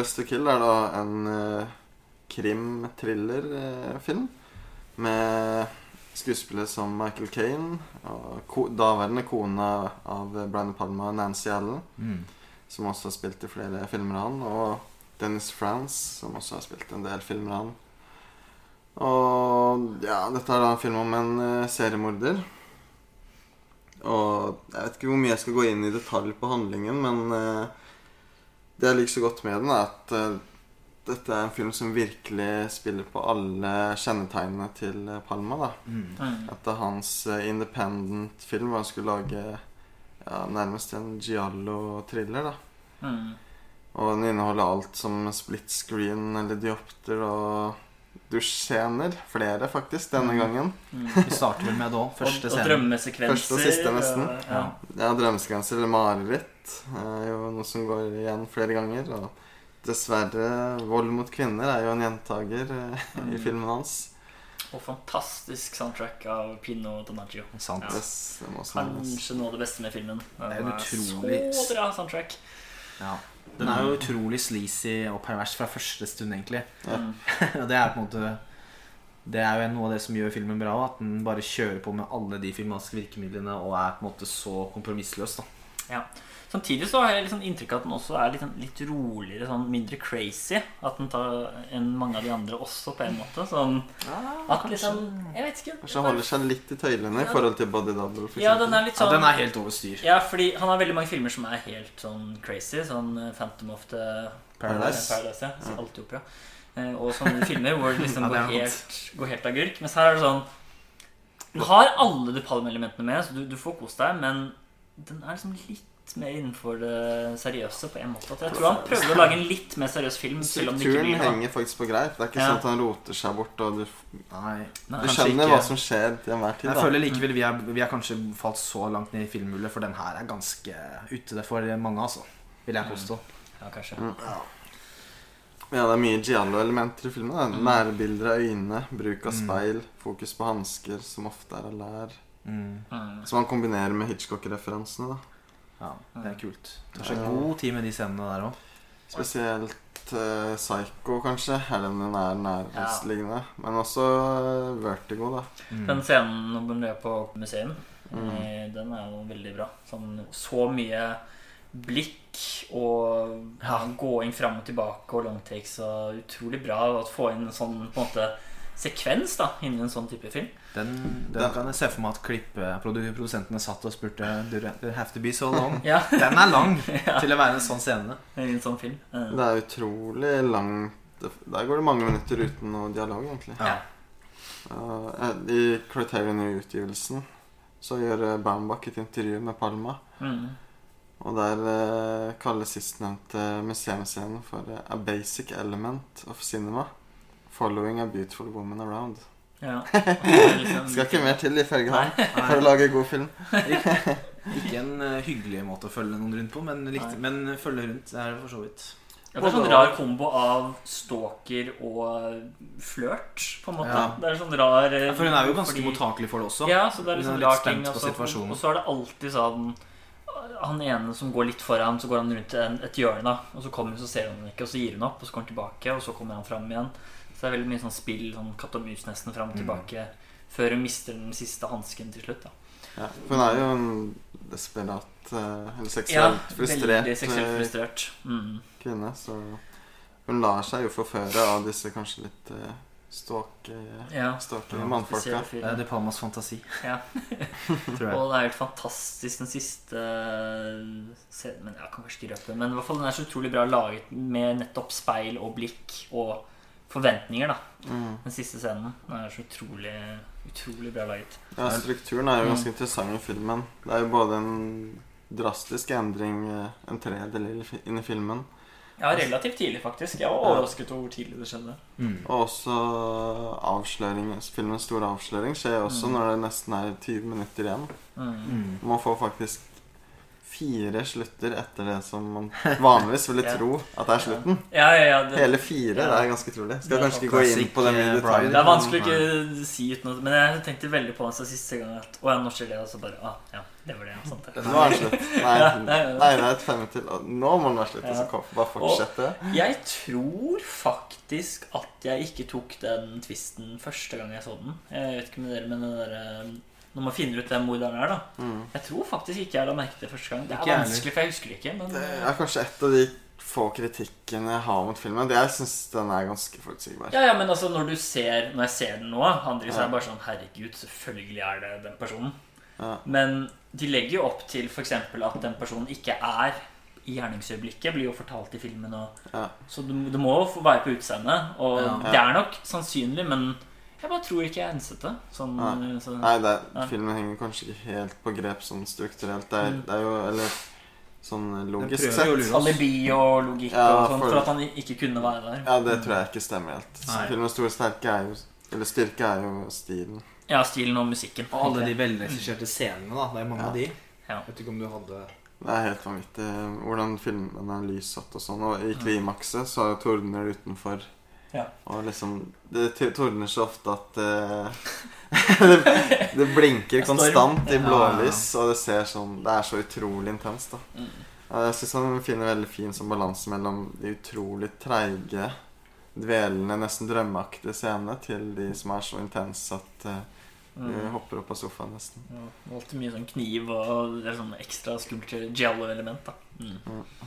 Dress to Kill er da en uh, krim-thriller-film med skuespillere som Michael Caine og ko daværende kone av Brian Palma, Nancy Allen, Mm. som også har spilt i flere filmer av han, og Dennis France, som også har spilt en del filmer av han. Og ja, dette er da en film om en uh, seriemorder. Og jeg vet ikke hvor mye jeg skal gå inn i detalj på handlingen, men eh, det jeg liker så godt med den, er at uh, dette er en film som virkelig spiller på alle kjennetegnene til eh, Palma. da. Mm. Mm. At det er hans uh, independent film hvor han skulle lage ja, nærmest en giallo-thriller. da. Mm. Og den inneholder alt som split screen eller diopter og dusjscener. Flere, faktisk, denne Mm. gangen. Mm. Vi starter vel med det òg. Første og, og drømmesekvenser. Første og siste, nesten. Ja. Ja, drømmesekvenser eller mareritt er jo noe som går igjen flere ganger. Og dessverre, vold mot kvinner er jo en gjentager eh, i Mm. filmen hans. Og fantastisk soundtrack av Pino Donaggio. Sant. Ja. Yes, det. Kanskje noe av det beste med filmen. Den er en utrolig- Så bra soundtrack. Ja. Den er jo utrolig sleazy og pervers fra første stund, egentlig. Ja. Mm. Og det er på en måte Det er jo noe av det som gjør filmen bra. At den bare kjører på med alle de filmaske virkemidlene og er på en måte så kompromissløs. da Samtidig så har jeg liksom inntrykk av at den også er litt, sånn- litt roligere, sånn mindre crazy. At den tar enn mange av de andre også, på en måte. Sånn at liksom Jeg vet ikke. Kanskje holder seg litt i tøylene i forhold til Body Double. For Ja, den er litt Ja, sånn den er helt over styr. Ja, fordi han har veldig mange filmer som er helt sånn crazy. Sånn eh, Phantom of the Paradise. Paradise ja. Så alltid opera. Eh, og sånne filmer hvor det liksom Ja, det går, helt, går helt agurk. Mens her er det sånn Du har alle de Palme-elementene med, så du, du får kost deg, men den er liksom litt mer innenfor det seriøse på en måte. At jeg tror han prøvde å lage en litt mer seriøs film, selv om det ikke Strukturen blir henger faktisk på greip. Det er ikke Ja. sånn at han roter seg bort. Og du, Nei. Nei. du skjønner ikke- hva som skjer til enhver tid. Jeg da. føler likevel vi er, vi er kanskje falt så langt ned i filmhullet, for den her er ganske ute det for mange, altså. Vil jeg påstå. Ja, kanskje. Mm. Ja, det er mye giallo-elementer i filmen. Mm. Nærbilder av øynene, bruk av Mm. speil, fokus på hansker, som ofte er av lær. Mm. Mm. Som han kombinerer med Hitchcock-referansene. da Ja, det er kult. Det tar seg god tid med de scenene der òg. Spesielt uh, Psycho, kanskje, Eller den er nærmestliggende. Men også uh, Vertigo, da. Mm. Den scenen når de er på museum, Mm. eh, den er jo veldig bra. Sånn, så mye blikk og Ja. gåing fram og tilbake og longtakes og utrolig bra å få inn en sånn på en måte sekvens da, innen en sånn type film. Den, den Den- kan jeg se for meg at klippeprodusentene produsentene satt og spurte Do you have to be so long? Ja, Den er lang Ja. til å være en sånn scene. i en sånn film. Eh, Det er utrolig lang Der går det mange minutter uten noe dialog, egentlig. Ja. Eh, I Criterion-utgivelsen så gjør Bambach Baumbach et intervju med Palma. mm. Og der uh, kalles sistnevnte museumsscenen for eh, A basic element of cinema. Following a beautiful woman around. Ja. Liksom- Skal ikke mer til, ifølge han, for å lage god film. Ikke en eh, hyggelig måte å følge noen rundt på, men, litt, men følge rundt det er det for så vidt. Ja, det er sånn rar kombo av stalker og flørt, på en måte. Ja. Det er sånn rar eh, Ja, for hun er jo ganske fordi- mottakelig for det også. Ja, så det er Hun liksom er litt ting. spent på situasjonen. Og så er det alltid sånn Han ene som går litt foran, så går han rundt et hjørne. Og så kommer hun, så ser hun den ikke, og så gir hun opp, og så kommer han tilbake, og så kommer han fram igjen. Så det er veldig mye sånn spill, sånn katt og mus nesten, fram og Mm. tilbake. Før hun mister den siste hansken til slutt, da. Ja, for hun er jo en desperat eh, Eller seksuelt frustrert seksuelt eh, frustrert. Mm. kvinne. Så hun lar seg jo forføre av disse kanskje litt Ståke, stalke, Ja. mannfolka. Det er De Palmas fantasi, Ja. Og det er helt fantastisk den siste scenen Men jeg kan kanskje ikke røpe Men i hvert fall den er så utrolig bra laget med nettopp speil og blikk og forventninger. da Mm. Den siste scenen Den er så utrolig Utrolig bra laget. Ja, strukturen er jo Mm. ganske interessant i filmen. Det er jo både en drastisk endring eh, en tredjedel inn i filmen, Ja, relativt tidlig, faktisk. Jeg var overrasket over hvor tidlig det skjedde. Mm. og også avsløring Filmens store avsløring skjer også Mm. når det nesten er 20 minutter igjen. Mm. Mm. Man får faktisk fire slutter etter det som man vanligvis ville Ja. tro at det er slutten. Ja, ja, ja det, Hele fire. Det er ganske utrolig. Skal er kanskje ikke gå inn på det mye eh, i detalj. Brian. det er vanskelig å ikke si uten noe Men jeg tenkte veldig på det siste gang at Å ja, nå skjer det, og så bare ah, ja, det var det. Sant det. Nå er det slutt. Nei, nei, nei. det er et fem til. Nå må den være slutt. Og så bare fortsette. Jeg tror faktisk at jeg ikke tok den tvisten første gang jeg så den. Jeg vet ikke med dere, men den der, eh, når man finner ut hvem morderen er, da. Mm. Jeg tror faktisk ikke jeg la merke til det første gang. Det er jeg vanskelig, for jeg husker det ikke. Men Det er kanskje et av de få kritikkene jeg har mot filmen. Det Jeg syns den er ganske forutsigbar. ja, ja, men altså når du ser Når jeg ser den nå, Andris så er det bare sånn Herregud, selvfølgelig er det den personen. Ja. Men de legger jo opp til f.eks. at den personen ikke er i gjerningsøyeblikket. Blir jo fortalt i filmen. Og, Ja. Så det, det må jo være på utseendet. Og Ja. det er nok sannsynlig, men jeg bare tror ikke jeg er ensete. Sånn, Nei. så, Nei, det er, Nei. filmen henger kanskje ikke helt på grep sånn strukturelt. Det er, Mm. det er jo Eller sånn logisk sett. alibi og logikk Ja, og sånn, for- for at han ikke kunne være der. Ja, det tror jeg ikke stemmer helt. Så filmens store sterke er jo Eller styrke er jo stilen. Ja, stilen og musikken. Og alle de velregisserte scenene, da. Det er mange Ja. av de. Ja. Vet ikke om du hadde Det er helt vanvittig hvordan filmen er lyssatt og sånn. Og i klimakset så tordner det utenfor. Ja. Og liksom Det tordner så ofte at uh, det, det blinker konstant i blålys, og det ser sånn Det er så utrolig intenst, da. Mm. Jeg syns han finner veldig fin sånn balanse mellom de utrolig treige, dvelende, nesten drømmeaktige scenene til de som er så intense at eh, du Mm. hopper opp av sofaen nesten. Ja, alltid mye sånn kniv og det er sånn ekstra sculpture giallo-element. da mm.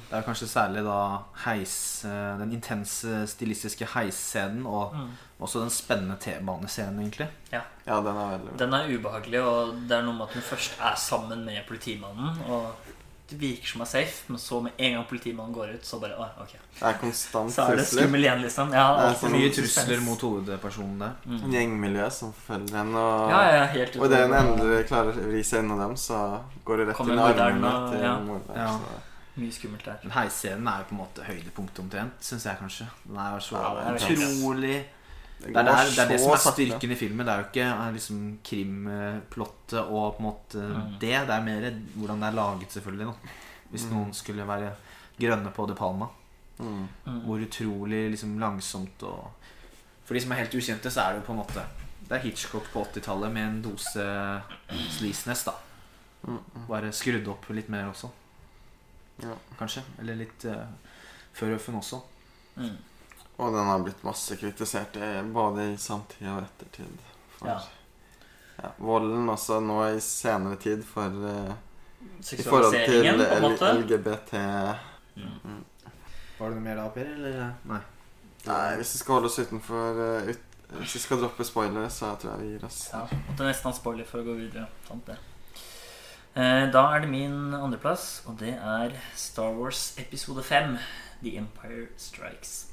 Det er kanskje særlig da heis eh, Den intense stilistiske heisscenen og Mm. også den spennende T-banescenen, egentlig. Ja, den er veldig bra. Den er ubehagelig, og det er noe med at hun først er sammen med politimannen. Og det virker som er safe, men så med en gang politimannen går ut, så bare Å, ok. Det er konstant Så er det trusler. skummel igjen, liksom. Ja, Det er sånn Mye trusler mot hovedpersonen der. Mm. En gjengmiljø som følger en, Og, Ja, ja, helt og idet en endelig klarer å vri seg unna dem, så går det rett Kommer inn i armene og- til ja. morderen. Ja. Mye skummelt der. Heisscenen er jo på en måte høydepunktet omtrent, syns jeg kanskje. Den er så Ja, det utrolig Det Det er, går det, er det som er styrken i filmen. Det er jo ikke eh, liksom krimplottet og på en måte Mm. det. Det er mer hvordan det er laget, selvfølgelig. Da. Hvis Mm. noen skulle være grønne på De Palma. Mm. Mm. Hvor utrolig liksom langsomt og For de som er helt ukjente, så er det jo på en måte Det er Hitchcock på 80-tallet med en dose sleaziness, da. Mm. mm. Bare skrudd opp litt mer også, Ja. kanskje. Eller litt uh, før Øffen også. Mm. Og den har blitt masse kritisert både i samtid og ettertid. For, Ja. ja, volden også nå i senere tid for uh, I forhold til L- LGBT Mm. Var det noe mer da, Per? Eller? Nei. Nei, hvis vi skal holde oss utenfor uh, ut, Hvis vi skal droppe spoilere, så tror jeg vi gir oss. Ja, måtte nesten ha spoiler for å gå videre. Sant det. Eh, Da er det min andreplass, og det er Star Wars episode 5. The Empire Strikes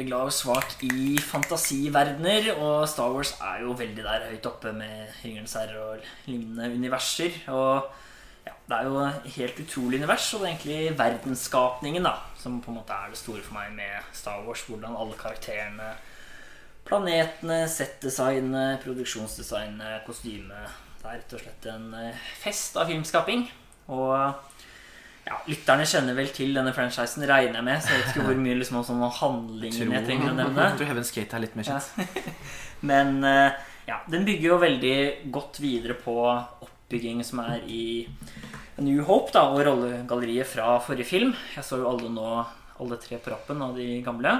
veldig glad og svak i fantasiverdener, og Star Wars er jo veldig der høyt oppe med Ringenes herre og lignende universer. Og ja, det er jo et helt utrolig univers, og det er egentlig verdensskapningen da, som på en måte er det store for meg med Star Wars. Hvordan alle karakterene, planetene, settdesignet, produksjonsdesignet, kostyme Det er rett og slett en eh, fest av filmskaping. Og ja, Lytterne kjenner vel til denne franchisen, regner jeg med. Så jeg vet ikke hvor mye liksom, om sånne handlinger jeg trenger å nevne. Tror Heaven's Gate er litt mer kjent. Men eh, ja, den bygger jo veldig godt videre på oppbygging som er i New Hope da, og rollegalleriet fra forrige film. Jeg så jo alle nå, alle tre på rappen av de gamle.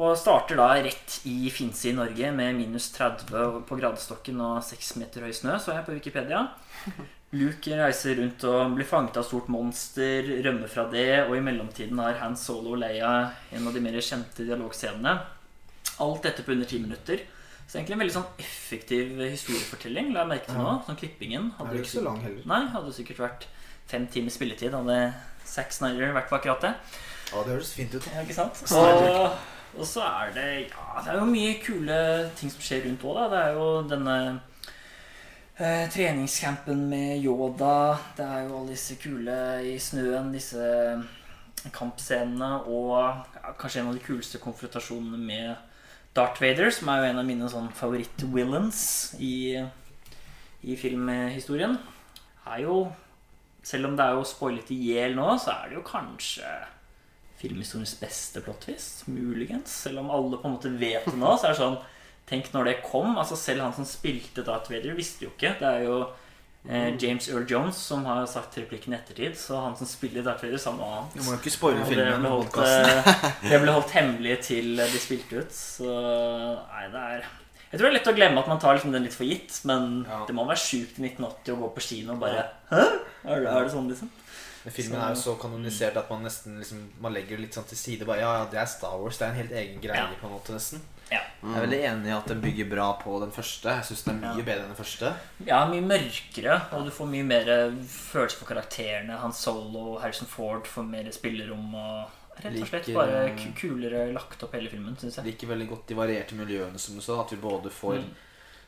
Og starter da rett i Finse i Norge med minus 30 på gradestokken og 6 meter høy snø, så jeg på Wikipedia. Luke reiser rundt og blir fanget av stort monster, rømmer fra det, og i mellomtiden har Han Solo og Leia en av de mer kjente dialogscenene. Alt dette på under ti minutter. Så egentlig en veldig sånn effektiv historiefortelling. La jeg merke til nå, sånn klippingen. Hadde er ikke så lang heller. Nei, hadde sikkert vært fem timers spilletid. Hadde Zack Snyder vært på akkurat det. Ja, det høres fint ut. Ja, ikke sant? Og, og så er det Ja, det er jo mye kule ting som skjer rundt òg, da. Det er jo denne eh, treningscampen med Yoda. Det er jo alle disse kule i snøen, disse kampscenene og kanskje en av de kuleste konfrontasjonene med Darth Vader, som er jo en av mine sånn favoritt-villains i, i filmhistorien. Er jo Selv om det er jo spoilet i hjel nå, så er det jo kanskje filmhistoriens beste plot twist. Muligens. Selv om alle på en måte vet det nå, så er det sånn Tenk når det kom. altså Selv han som spilte Darth Vader, visste jo ikke. Det er jo eh, James Earl Jones som har sagt replikken i ettertid. Så han som spiller Darth Vader, sa noe annet. Du må jo ikke spoile filmen. det ble, holdt, eh, det ble holdt hemmelig til de spilte ut. Så nei, det er Jeg tror det er lett å glemme at man tar liksom den litt for gitt, men Ja. det må være sjukt i 1980 å gå på kino og bare Hæ? Er det, er det sånn, liksom? Men filmen er jo så kanonisert at man nesten liksom, Man legger det litt sånn til side. Bare, ja, ja, det er Star Wars. Det er en helt egen greie, Ja. på en måte, nesten. Ja. Jeg er veldig enig i at den bygger bra på den første. Jeg syns den er mye Ja. bedre enn den første. Ja, mye mørkere, og du får mye mer følelse for karakterene. Han Solo, Harrison Ford får mer spillerom og rett og slett bare eh, kulere lagt opp hele filmen, syns Jeg liker veldig godt de varierte miljøene, som du sa. At vi både får Mm.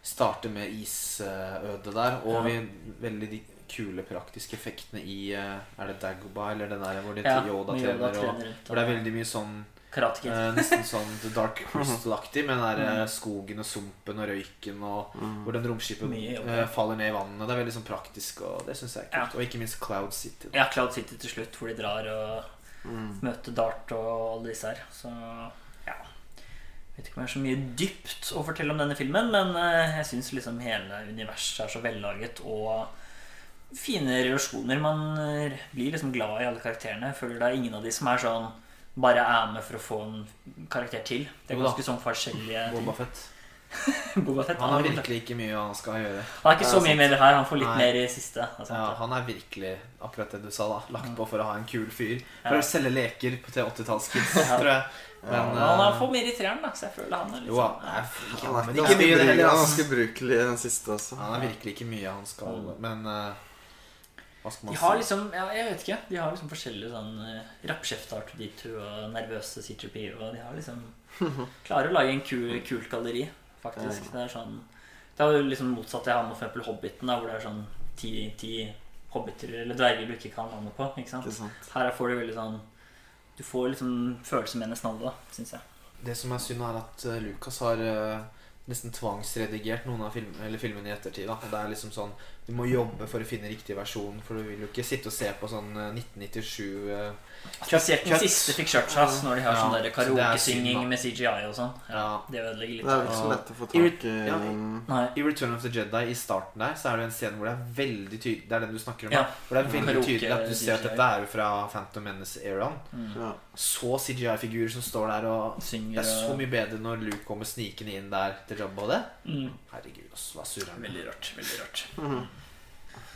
starte med isødet der, og Ja. vi veldig de kule praktiske effektene i eh, Er det Dagobah, eller den der hvor de Ja, Yoda trener? Og, hvor det er veldig mye sånn Karate Kid. eh, Nesten sånn The Dark Crystal-aktig, med den der Mm. eh, skogen og sumpen og røyken, og hvor den romskipet eh, faller ned i vannet. Det er veldig sånn praktisk, og det syns jeg er kult. Og ikke minst Cloud City. Ja, Cloud City til slutt, hvor de drar og møter Dart og alle disse her. Så ja. Vet ikke om det er så mye dypt å fortelle om denne filmen, men jeg syns liksom hele universet er så vellaget og fine relasjoner. Man blir liksom glad i alle karakterene. Føler det er ingen av de som er sånn bare er med for å få en karakter til. Det er ganske sånn forskjellige ting. Boba Fett. Boba Fett, Han har virkelig ikke mye han skal gjøre. han er ikke så mye mer her. Han får litt Nei. mer i siste. Altså. Ja, han er virkelig akkurat det du sa, da. Lagt på for å ha en kul fyr. For Ja. å selge leker til 80-tallskids, Ja. tror jeg. Men ja, han eh, får mer i treeren, da, så jeg føler han er litt sånn han er ikke, Han er ikke mye, det han er ganske brukelig i den siste også. Han er virkelig ikke mye han skal Men hva skal man De har liksom, ja, jeg vet ikke. De har liksom forskjellige sånn uh, rappkjefter R2D2 og nervøse C3P Og de har liksom Klarer å lage en kul, kult galleri Faktisk, det er sånn Det er jo liksom motsatt jeg har med eksempel Hobbiten da, Hvor det er sånn ti, ti hobbiter eller dverger du ikke kan navnet på Ikke sant? Ikke sant? Her får du veldig sånn Du får liksom følelse med nesten alle da, synes jeg. Det som er synd, er at eh, Lucas har eh, nesten tvangsredigert noen av film, filmene i ettertid. Da. Det er liksom sånn Du må jobbe for å finne riktig versjon, for du vil jo ikke sitte og se på sånn eh, 1997 eh, Spesielt den siste fikk kjørtsas Når de har Ja, sånn der så det karaoke-synging med CGI og sånn ja. Det ødelegger litt Det er ikke så lett å få tak i Ja. I Return of the Jedi i starten der Så er det en scene hvor det er veldig tydelig Det er den du snakker om Ja. Hvor det er veldig tydelig at du ser at dette er fra Phantom Menace-eraen Ja. Så CGI-figurer som står der og synger Det er så mye bedre når Luke kommer snikende inn der til Jabba og det mm. Herregud, ass, hva surrer han? Veldig rart, veldig rart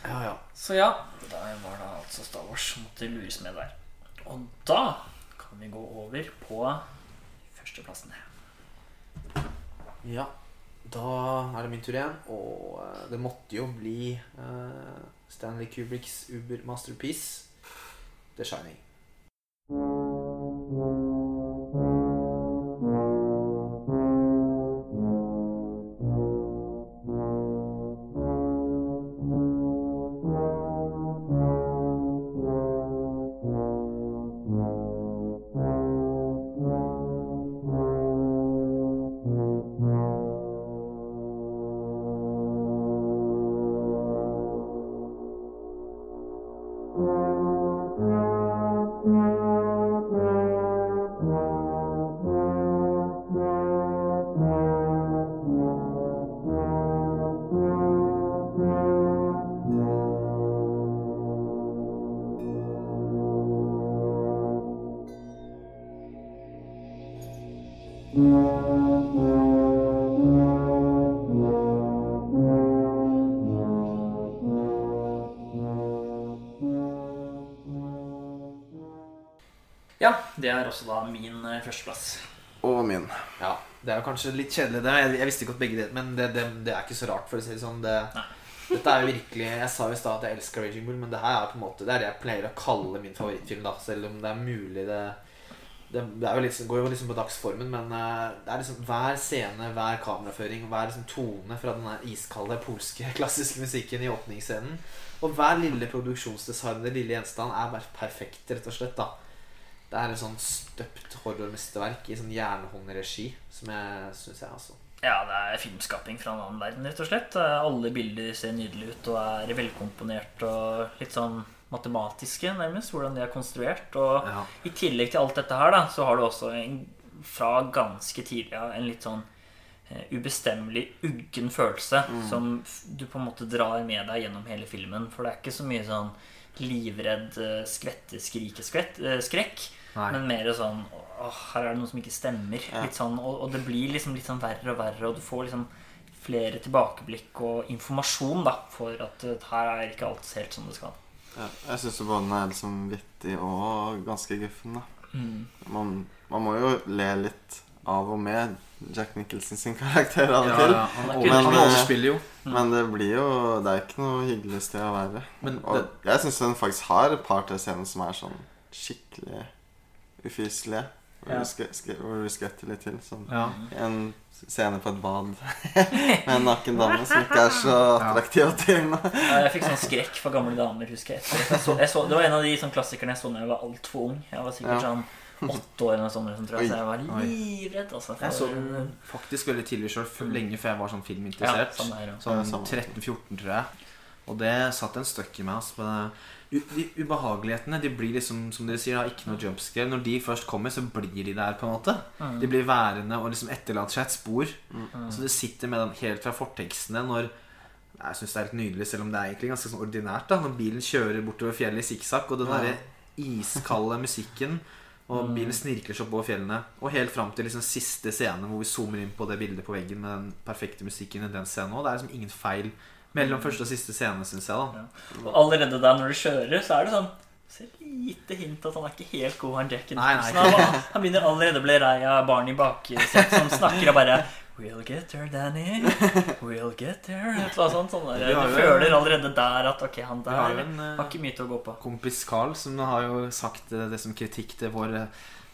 Ja, ja Så ja, da var det altså Star Wars måtte lures med der. Og da kan vi gå over på førsteplassen. Ja, da er det min tur igjen. Og eh, det måtte jo bli eh, Stanley Kubricks Uber Masterpiece, The Shining. Også da min eh, førsteplass. Og min. Ja, Det er jo kanskje litt kjedelig, det. Jeg, jeg visste ikke at begge det Men det, det, det er ikke så rart, for å si det sånn. Det, dette er jo virkelig Jeg sa jo i stad at jeg elsker Raging Bull, men det her er på en måte Det er det jeg pleier å kalle min favorittfilm, da. Selv om det er mulig det det, det er jo liksom, går jo liksom på dagsformen, men eh, det er liksom hver scene, hver kameraføring, hver liksom tone fra den iskalde polske klassiske musikken i åpningsscenen, og hver lille produksjonsdesign, det lille gjenstand, er bare perfekt, rett og slett. da Det er et sånn støpt horrormesterverk i sånn jernhåndregi som jeg syns jeg, altså. Ja, det er filmskaping fra en annen verden, rett og slett. Eh, Alle bilder ser nydelige ut og er velkomponert og litt sånn matematiske, nærmest, hvordan de er konstruert. Og Ja. i tillegg til alt dette her, da, så har du også en, fra ganske tidlig av en litt sånn uh, ubestemmelig, uggen følelse som du på en måte drar med deg gjennom hele filmen. For det er ikke så mye sånn livredd skvetteskrikeskrekk. eh, skrekk. Nei. Men mer sånn Åh, her er det noe som ikke stemmer. Ja. Litt sånn, og, og det blir liksom litt sånn verre og verre, og du får liksom flere tilbakeblikk og informasjon da for at eh, her er ikke alt helt som det skal. Ja, jeg syns den er liksom vittig og ganske guffen. da man, man må jo le litt av og med Jack Nicholson sin karakter av og Ja, til. ja, han, Men, han eh, overspiller jo. Men det blir jo Det er ikke noe hyggelig sted å være. Men Og jeg syns den faktisk har et par-tre scener som er sånn skikkelig ufyselige. Hvor, Ja. du hvor skvetter litt til. Sånn. ja. En scene på et bad med en naken dame som ikke er så attraktiv til. Ja, Jeg fikk sånn skrekk for gamle damer, husker jeg. Jeg så, jeg så, det var en av de sånn klassikerne jeg så da jeg var altfor ung. Jeg var sikkert Ja. sånn åtte år eller noe sånt, liksom, tror jeg, så jeg var livredd. Altså, Jeg så den faktisk veldig tidlig sjøl, lenge før jeg var sånn ja, filminteressert. sånn er. Sånn Ja, samme. 13-14, tror jeg. Og det satt en støkk i meg. Altså. De ubehagelighetene de blir liksom, som dere sier, da, ikke noe jumpscare. Når de først kommer, så blir de der. på en måte Mm. De blir værende og liksom etterlater seg et spor. Så det sitter med dem helt fra fortekstene når Jeg syns det er helt nydelig, selv om det er egentlig ganske sånn ordinært. da Når bilen kjører bortover fjellet i sikksakk, og den Ja. derre iskalde musikken. Og Mm. bilen snirkler seg oppover fjellene. Og helt fram til liksom siste scene hvor vi zoomer inn på det bildet på veggen med den perfekte musikken i den scenen. Og det er liksom ingen feil mellom første og siste scene, syns jeg. da Ja. Og allerede der når du kjører, så er det sånn ser lite hint at han er ikke helt god, han Jack. Nicholson. Han, han begynner allerede å bli lei av barn i baksetet som snakker og bare We'll get there, Danny. We'll get there. Et eller annet sånt. Sånn Du føler allerede der at ok, han der har en eh, har ikke mye til å gå på. kompis Carl som har jo sagt eh, det som kritikk til vår,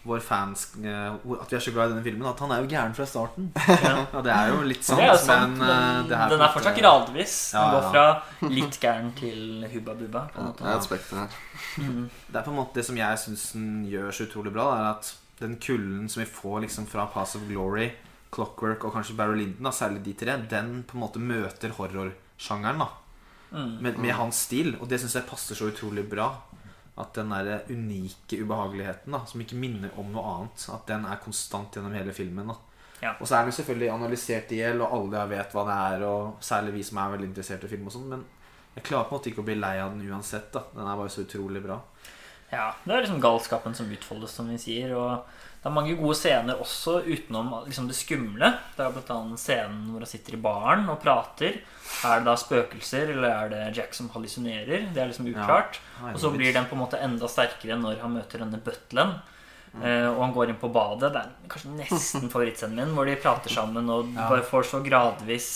vår fans eh, At vi er så glad i denne filmen. At han er jo gæren fra starten. Ja. Og det er jo litt sant. Det er jo sant, men eh, men det her den er fortsatt gradvis. Den Ja, går fra litt gæren til hubba bubba. Det er et spekter her. Mm. Det er på en måte det som jeg syns den gjør så utrolig bra, er at den kulden som vi får liksom fra Pass of Glory, Clockwork og kanskje Barry Linden, da, særlig de tre, den på en måte møter horrorsjangeren da Mm. med, med hans stil. Og det syns jeg passer så utrolig bra. At den der unike ubehageligheten, da som ikke minner om noe annet, at den er konstant gjennom hele filmen. Ja. Og så er den selvfølgelig analysert i hjel, og alle vet hva det er, og særlig vi som er veldig interessert i film og sånn, men jeg klarer på en måte ikke å bli lei av den uansett. da Den er bare så utrolig bra. Ja, det er liksom galskapen som utfoldes, som vi sier. Og det er mange gode scener også utenom liksom det skumle. Det er annet scenen hvor han sitter i baren og prater. Er det da spøkelser, eller er det Jack som hallusinerer? Det er liksom uklart. Og så blir den på en måte enda sterkere når han møter denne butleren. Eh, og han går inn på badet. Det er kanskje nesten favorittscenen min, hvor de prater sammen og Ja. bare får så gradvis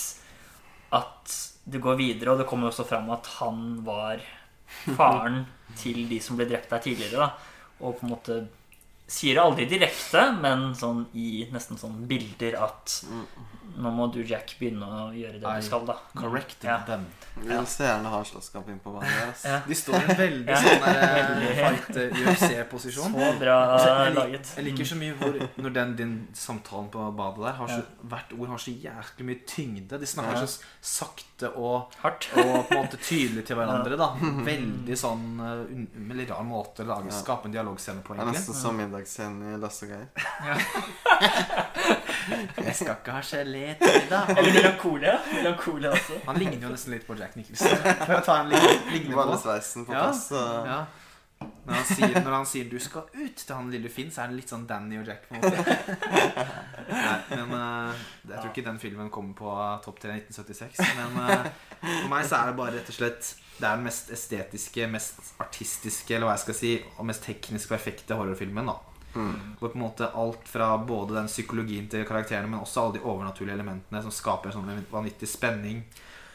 at det går videre. Og det kommer også fram at han var faren til de som ble drept der tidligere. Da. Og på en måte sier det aldri direkte, men sånn i nesten sånn bilder at nå må du, Jack, begynne å gjøre det I du skal, da. Correct Ja. them. Vi vil så gjerne ha slåsskamp inn på banen der. Ja. De står i en veldig Ja. sånn der eh, fight eh. Så bra Altså, jeg, laget. jeg liker så mye hvor Når den din samtalen på badet der har så, Hvert ord har så jæklig mye tyngde. De snakker Ja. så sakte og, Hardt. og på en måte tydelig til hverandre. da Veldig sånn uh, un, Veldig rar måte å lage Ja. skape en dialogscene på, Det er egentlig. nesten som middagsscenen i Lasse og Geir. Jeg skal ikke ha gelé til deg. Eller melankolia. Melankolia også. Han ligner jo nesten litt på Jack Nicholson. For å ta en lignende, lignende på. Ja, plass. Så. ja. Når han, sier, når han sier 'du skal ut' til han lille Finn, så er det litt sånn Danny og Jack. på en måte Nei, men uh, Jeg tror ikke den filmen kommer på topp tre 1976. Men uh, for meg så er det bare rett og slett Det er den mest estetiske, mest artistiske eller hva jeg skal si og mest teknisk perfekte horrorfilmen. da Mm. Hvor på en måte alt fra både den psykologien til karakterene, men også alle de overnaturlige elementene som skaper en sånn vanvittig spenning.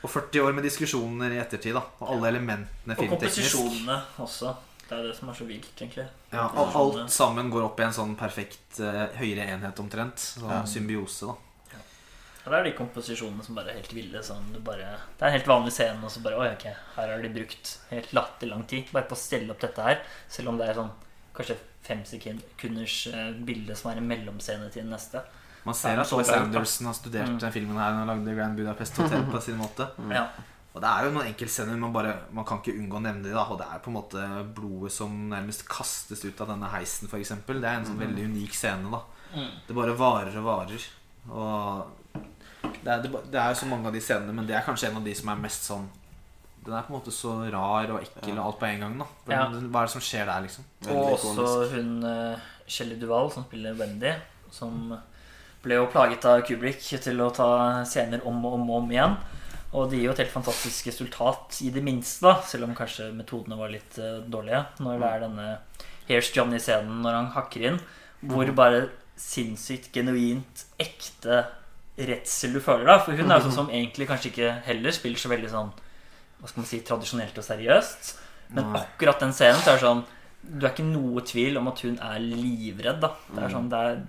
Og 40 år med diskusjoner i ettertid, da. Og alle elementene Og komposisjonene også. Det er det som er så vilt, egentlig. Ja, og alt sammen går opp i en sånn perfekt uh, høyere enhet omtrent. Sånn Ja. symbiose, da. Og det er de komposisjonene som bare er helt ville. Sånn, du bare, det er en helt vanlig scene, og så bare Oi, ok, her har de brukt helt latterlig lang tid bare på å stelle opp dette her. Selv om det er sånn kanskje fem sekunders eh, bilde som er en mellomscene til den neste. Man ser at Wes. Anderson har studert Mm. den filmen her han lagde Grand Budapest Hotel på sin måte. Ja. Og det er jo noen enkeltscener man bare Man kan ikke unngå å nevne det. da Og det er på en måte blodet som nærmest kastes ut av denne heisen, f.eks. Det er en sånn veldig unik scene. da Mm. Det bare varer og varer. Og det er, det, det er jo så mange av de scenene, men det er kanskje en av de som er mest sånn Den er på en måte så rar og ekkel og alt på en gang. da Ja. Hva er det som skjer der, liksom? Og også ikonisk. hun uh, Shelly Duvall, som spiller Wendy, som ble jo plaget av Kubrick til å ta scener om og om og om igjen. Og det gir jo et helt fantastisk resultat, i det minste, da, selv om kanskje metodene var litt uh, dårlige. Når det er denne Here's Johnny-scenen når han hakker inn, hvor bare sinnssykt genuint ekte redsel du føler. da For hun er jo sånn som egentlig kanskje ikke heller spiller så veldig sånn Hva skal man si tradisjonelt og seriøst. Men Nei. akkurat den scenen så er det sånn Du er ikke noe tvil om at hun er livredd. da Det er sånn, det er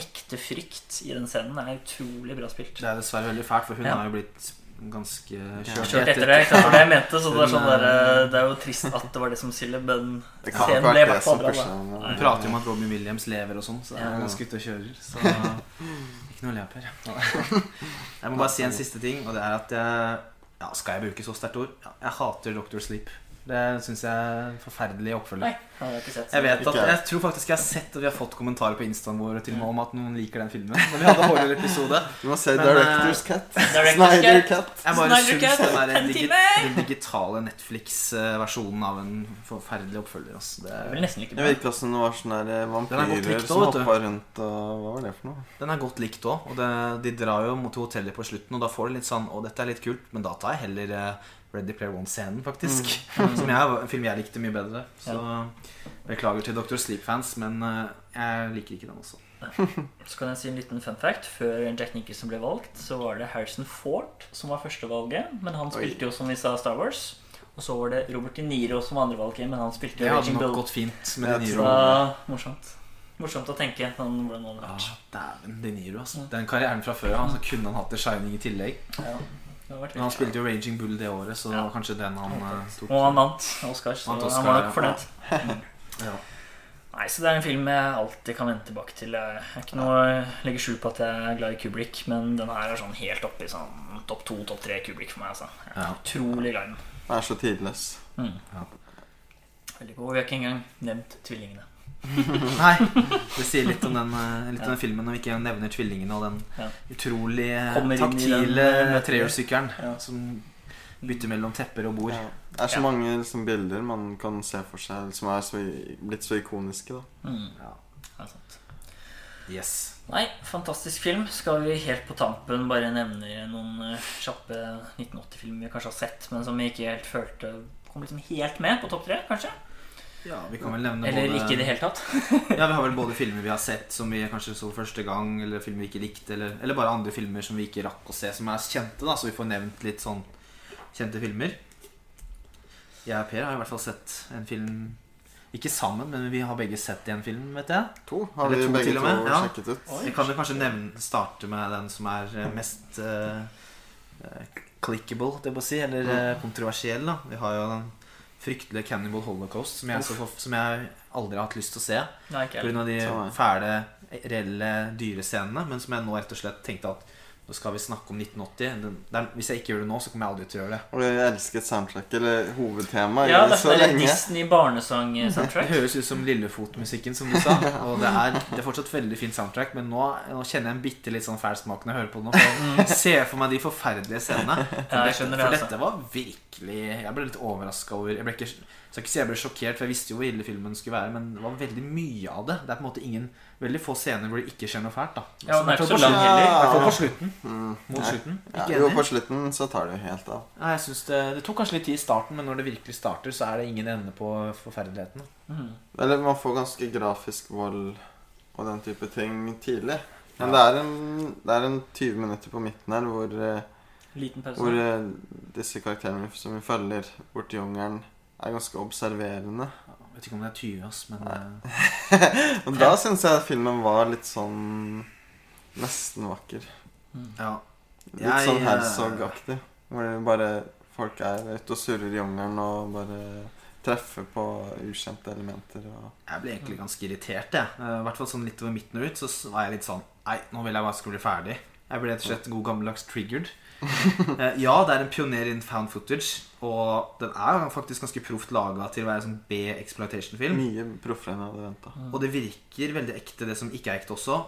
ekte frykt i den scenen. Det er utrolig bra spilt. Det er dessverre veldig fælt, for hun Ja. har jo blitt ganske kjørt Kjørt etter det. ikke? Det jeg mente. Så det er, sånn der, eh, det er jo trist at det var det som skylder, men Det kan scenen ble i hvert fall bra. Hun prater jo om at Robin Williams lever og sånn, så det er ganske ute og kjører. Så ikke noe å le av, Per. Jeg må bare si en siste ting, og det er at jeg ja, Skal jeg bruke så sterkt ord? Ja, jeg hater Doctor Sleep. Det syns jeg er en forferdelig oppfølger. Nei, det har jeg ikke sett. Jeg vet at, jeg. jeg tror faktisk jeg har sett og vi har fått kommentarer på instaen vår til og med om at noen liker den filmen. Når vi hadde horror-episode Du må se Directors Cat. Snyder Cut. Cut. Jeg bare syns Cut, den, digi timer! den digitale Netflix-versjonen av en forferdelig oppfølger. Altså. Det, Jeg vil Jeg vet ikke hvordan det var sånne Den godt vampyrer likt som hoppa rundt og Hva var det for noe? Den er godt likt òg. Og det, de drar jo mot hotellet på slutten, og da får du litt sånn Å, dette er litt kult, men da tar jeg heller eh, Ready Player One-scenen, faktisk. Som jeg, en film jeg likte mye bedre. Så beklager til Dr. Sleep-fans, men eh, jeg liker ikke den også. Så kan jeg si en liten fun fact. Før Jack Nicholson ble valgt, så var det Harrison Ford som var førstevalget. Men han spilte jo, som vi sa, Star Wars. Og så var det Robert De Niro som var andrevalget, men han spilte jo Raging Bull. gått fint med De Niro. Så, morsomt. Morsomt å tenke sånn, hvordan det hadde Ja, vært. Dæven, De Niro, altså. Den karrieren fra før av, så kunne han hatt The Shining i tillegg. Ja, vært Men han spilte jo Raging Bull det året, så det var kanskje den han eh, tok. Og han vant Oscar, så Vant han var nok fornøyd. Ja. Nei, så det er en film jeg alltid kan vende tilbake til. Jeg er ikke noe legger skjul på at jeg er glad i Kubrick, men den her er sånn helt oppe i sånn topp to, topp tre Kubrick for meg. altså. Jeg er Ja. utrolig glad i den. Den er så tidløs. Mm. Ja. Veldig god. Vi har ikke engang nevnt tvillingene. Nei, det sier litt om den, eh, litt om den filmen når vi ikke nevner tvillingene og den Ja. utrolig eh, taktile eh, trehjulssykkelen Ja. som bytter mellom tepper og bord. Ja. Det er så Ja. mange liksom, bilder man kan se for seg som er så, blitt så ikoniske. da Mm. Ja. det er sant. Yes. Nei, fantastisk film. Skal vi helt på tampen bare nevne noen kjappe 1980-filmer vi kanskje har sett, men som vi ikke helt følte kom liksom helt med på topp tre, kanskje? Ja, vi kan vel nevne Eller både ikke i det hele tatt. Ja, vi har vel både filmer vi har sett som vi kanskje så første gang, eller filmer vi ikke likte, eller, eller bare andre filmer som vi ikke rakk å se, som er kjente, da, så vi får nevnt litt sånn kjente filmer. Jeg og Per har i hvert fall sett en film Ikke sammen, men vi har begge sett en film, vet jeg. To har Eller vi to begge to ja. sjekket ut. Vi kan jo kanskje nevne, starte med den som er eh, mest uh, clickable, det må jeg si, eller uh, kontroversiell. da Vi har jo den fryktelige Cannibal Holocaust, som jeg, så, som jeg aldri har hatt lyst til å se. Pga. de fæle, reelle dyrescenene. Men som jeg nå rett og slett tenkte at nå skal vi snakke om 1980. Den, den, hvis jeg ikke gjør det nå, så kommer jeg aldri til å gjøre det. Og jeg elsket soundtrack, eller hovedtemaet, Ja, i det så lenge. Disney Det høres ut som Lillefot-musikken, som du sa. Og det er, det er fortsatt veldig fint soundtrack, men nå, nå kjenner jeg en bitte litt sånn fæl smak når jeg hører på det nå. For ser for meg de forferdelige scenene. For, Ja, det, for altså. dette var virkelig Jeg ble litt overraska over Jeg ble ikke, skal ikke si jeg ble sjokkert, for jeg visste jo hvor ille filmen skulle være, men det var veldig mye av det. Det er på en måte ingen veldig få scener hvor det ikke skjer noe fælt. da Ja, den er ikke så lang på- heller. I hvert fall på slutten. Mm. Mot slutten. Ja, Ikke jo, enig? på slutten så tar det jo helt av. Nei, jeg synes det, det tok kanskje litt tid i starten, men når det virkelig starter, så er det ingen ende på forferdeligheten. Mhm. Eller man får ganske grafisk vold og den type ting tidlig. Men det, er en, det er en 20 minutter på midten her hvor, eh, Liten pause. hvor eh, disse karakterene som vi følger borti jungelen, er ganske observerende. Jeg vet ikke om det er 20, ass, men Men Og da syns jeg filmen var litt sånn nesten vakker. Mhm. ja. Litt Jeg, sånn eh, Herzog-aktig. Hvor det bare folk er ute og surrer i jungelen og bare treffer på ukjente elementer. Og Jeg ble egentlig ganske irritert, jeg. Eh, I hvert fall sånn litt over midten og ut, så s- var jeg litt sånn Nei, nå vil jeg bare skulle bli ferdig. Jeg ble rett og slett god gammeldags triggered. Eh, ja, det er en pioner in found footage, og den er faktisk ganske proft laga til å være sånn B-exploitation-film. mye proffere enn jeg hadde venta. Og det virker veldig ekte, det som ikke er ekte også.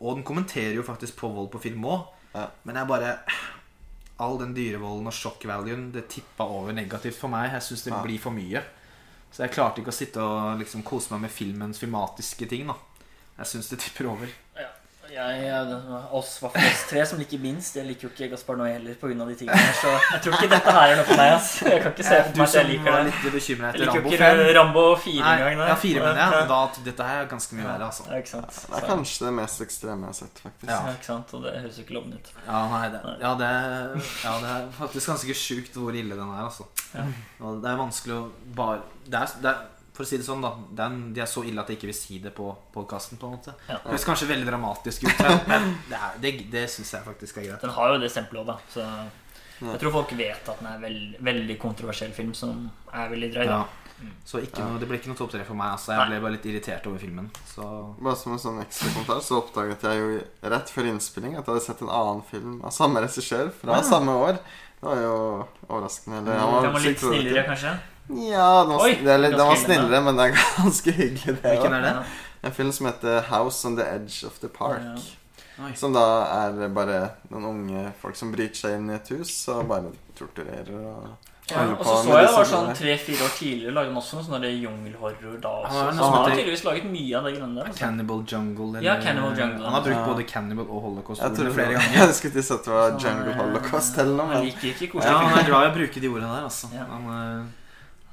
Og den kommenterer jo faktisk på vold på film òg. Ja. Men jeg bare All den dyrevolden og shock-valuen, det tippa over negativt for meg. Jeg syns det Ja. blir for mye. Så jeg klarte ikke å sitte og liksom kose meg med filmens filmatiske ting. da Jeg syns det tipper over. Jeg, jeg, oss var flest tre som liker minst. Jeg liker jo ikke Gaspar Noé heller pga. de tingene her. Så jeg tror ikke dette her er noe for meg. ass Jeg kan ikke se for meg at jeg liker var det. litt bekymra Jeg etter liker jo Rambo ikke 5. Rambo 4 engang. ja, 4, mener jeg. Da, dette her er ganske mye verre, altså. Ja, ikke sant. Det er kanskje det mest ekstreme jeg har sett, faktisk. Ja. Ja, ikke sant? Og det høres jo ikke lovende ut. Ja, nei, det, ja, det, ja, det er faktisk ganske sjukt hvor ille den er, altså. Ja. Og det er vanskelig å bare det er, det er, For å si det sånn, da. Det er, de er så ille at jeg ikke vil si det på podkasten, en. Ja. Det høres kanskje veldig dramatisk ut, men- det, er- det, det syns jeg faktisk er greit. Den har jo det stempelet òg, da. Så jeg tror folk vet at den er veld, veldig kontroversiell film som er veldig drøy. Ja. da Så ikke noe, det ble ikke noe topp tre for meg. Altså. Jeg ble bare litt irritert over filmen. Så Bare som en sånn ekstra kommentar så oppdaget jeg jo rett før innspilling at jeg hadde sett en annen film av samme regissør fra Ja. samme år. Det var jo overraskende. Eller, han Den var litt snillere, kanskje. Ja, den var, Oi, det, eller, den var snillere, men det er ganske hyggelig. Det, Hvilken er det? En film som heter House on the Edge of the Park. Ja. Som da er bare noen unge folk som bryter seg inn i et hus og bare torturerer og Ja, og så så jeg det var sånn tre-fire år tidligere lagde han også noe sånn jungelhorror da også. Han har Så han har tydeligvis laget mye av det greiene der. Altså. Cannibal Jungle. Ja, Cannibal Jungle. Han har brukt Ja. både Cannibal og Holocaust Jeg tror flere ganger. Jeg skulle ikke sett det var Jungle Holocaust eller noe. Han liker ikke Ja, han er glad i å bruke de ordene der, altså. Ja. Han, eh,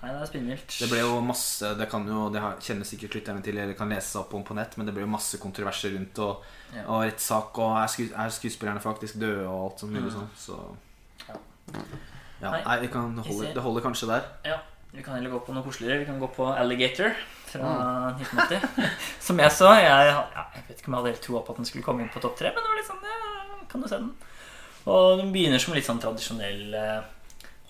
Nei, det er spinnvilt. det ble jo masse Det kan jo, det kjenner sikkert lytterne til eller kan lese seg opp om på nett, men det ble jo masse kontroverser rundt og, Ja. og rettssak og er, sku, er skuespillerne faktisk døde og alt sånt mulig Mm. sånn. Så Ja. ja, Nei, Nei, kan holde, det holder kanskje der. Ja. Vi kan heller gå på noe koseligere. Vi kan gå på Alligator fra 1980. Som jeg så. Jeg, ja, jeg vet ikke om jeg hadde helt troa på at den skulle komme inn på topp tre, men det var litt sånn, ja, kan du se den? Og den begynner som litt sånn tradisjonell eh,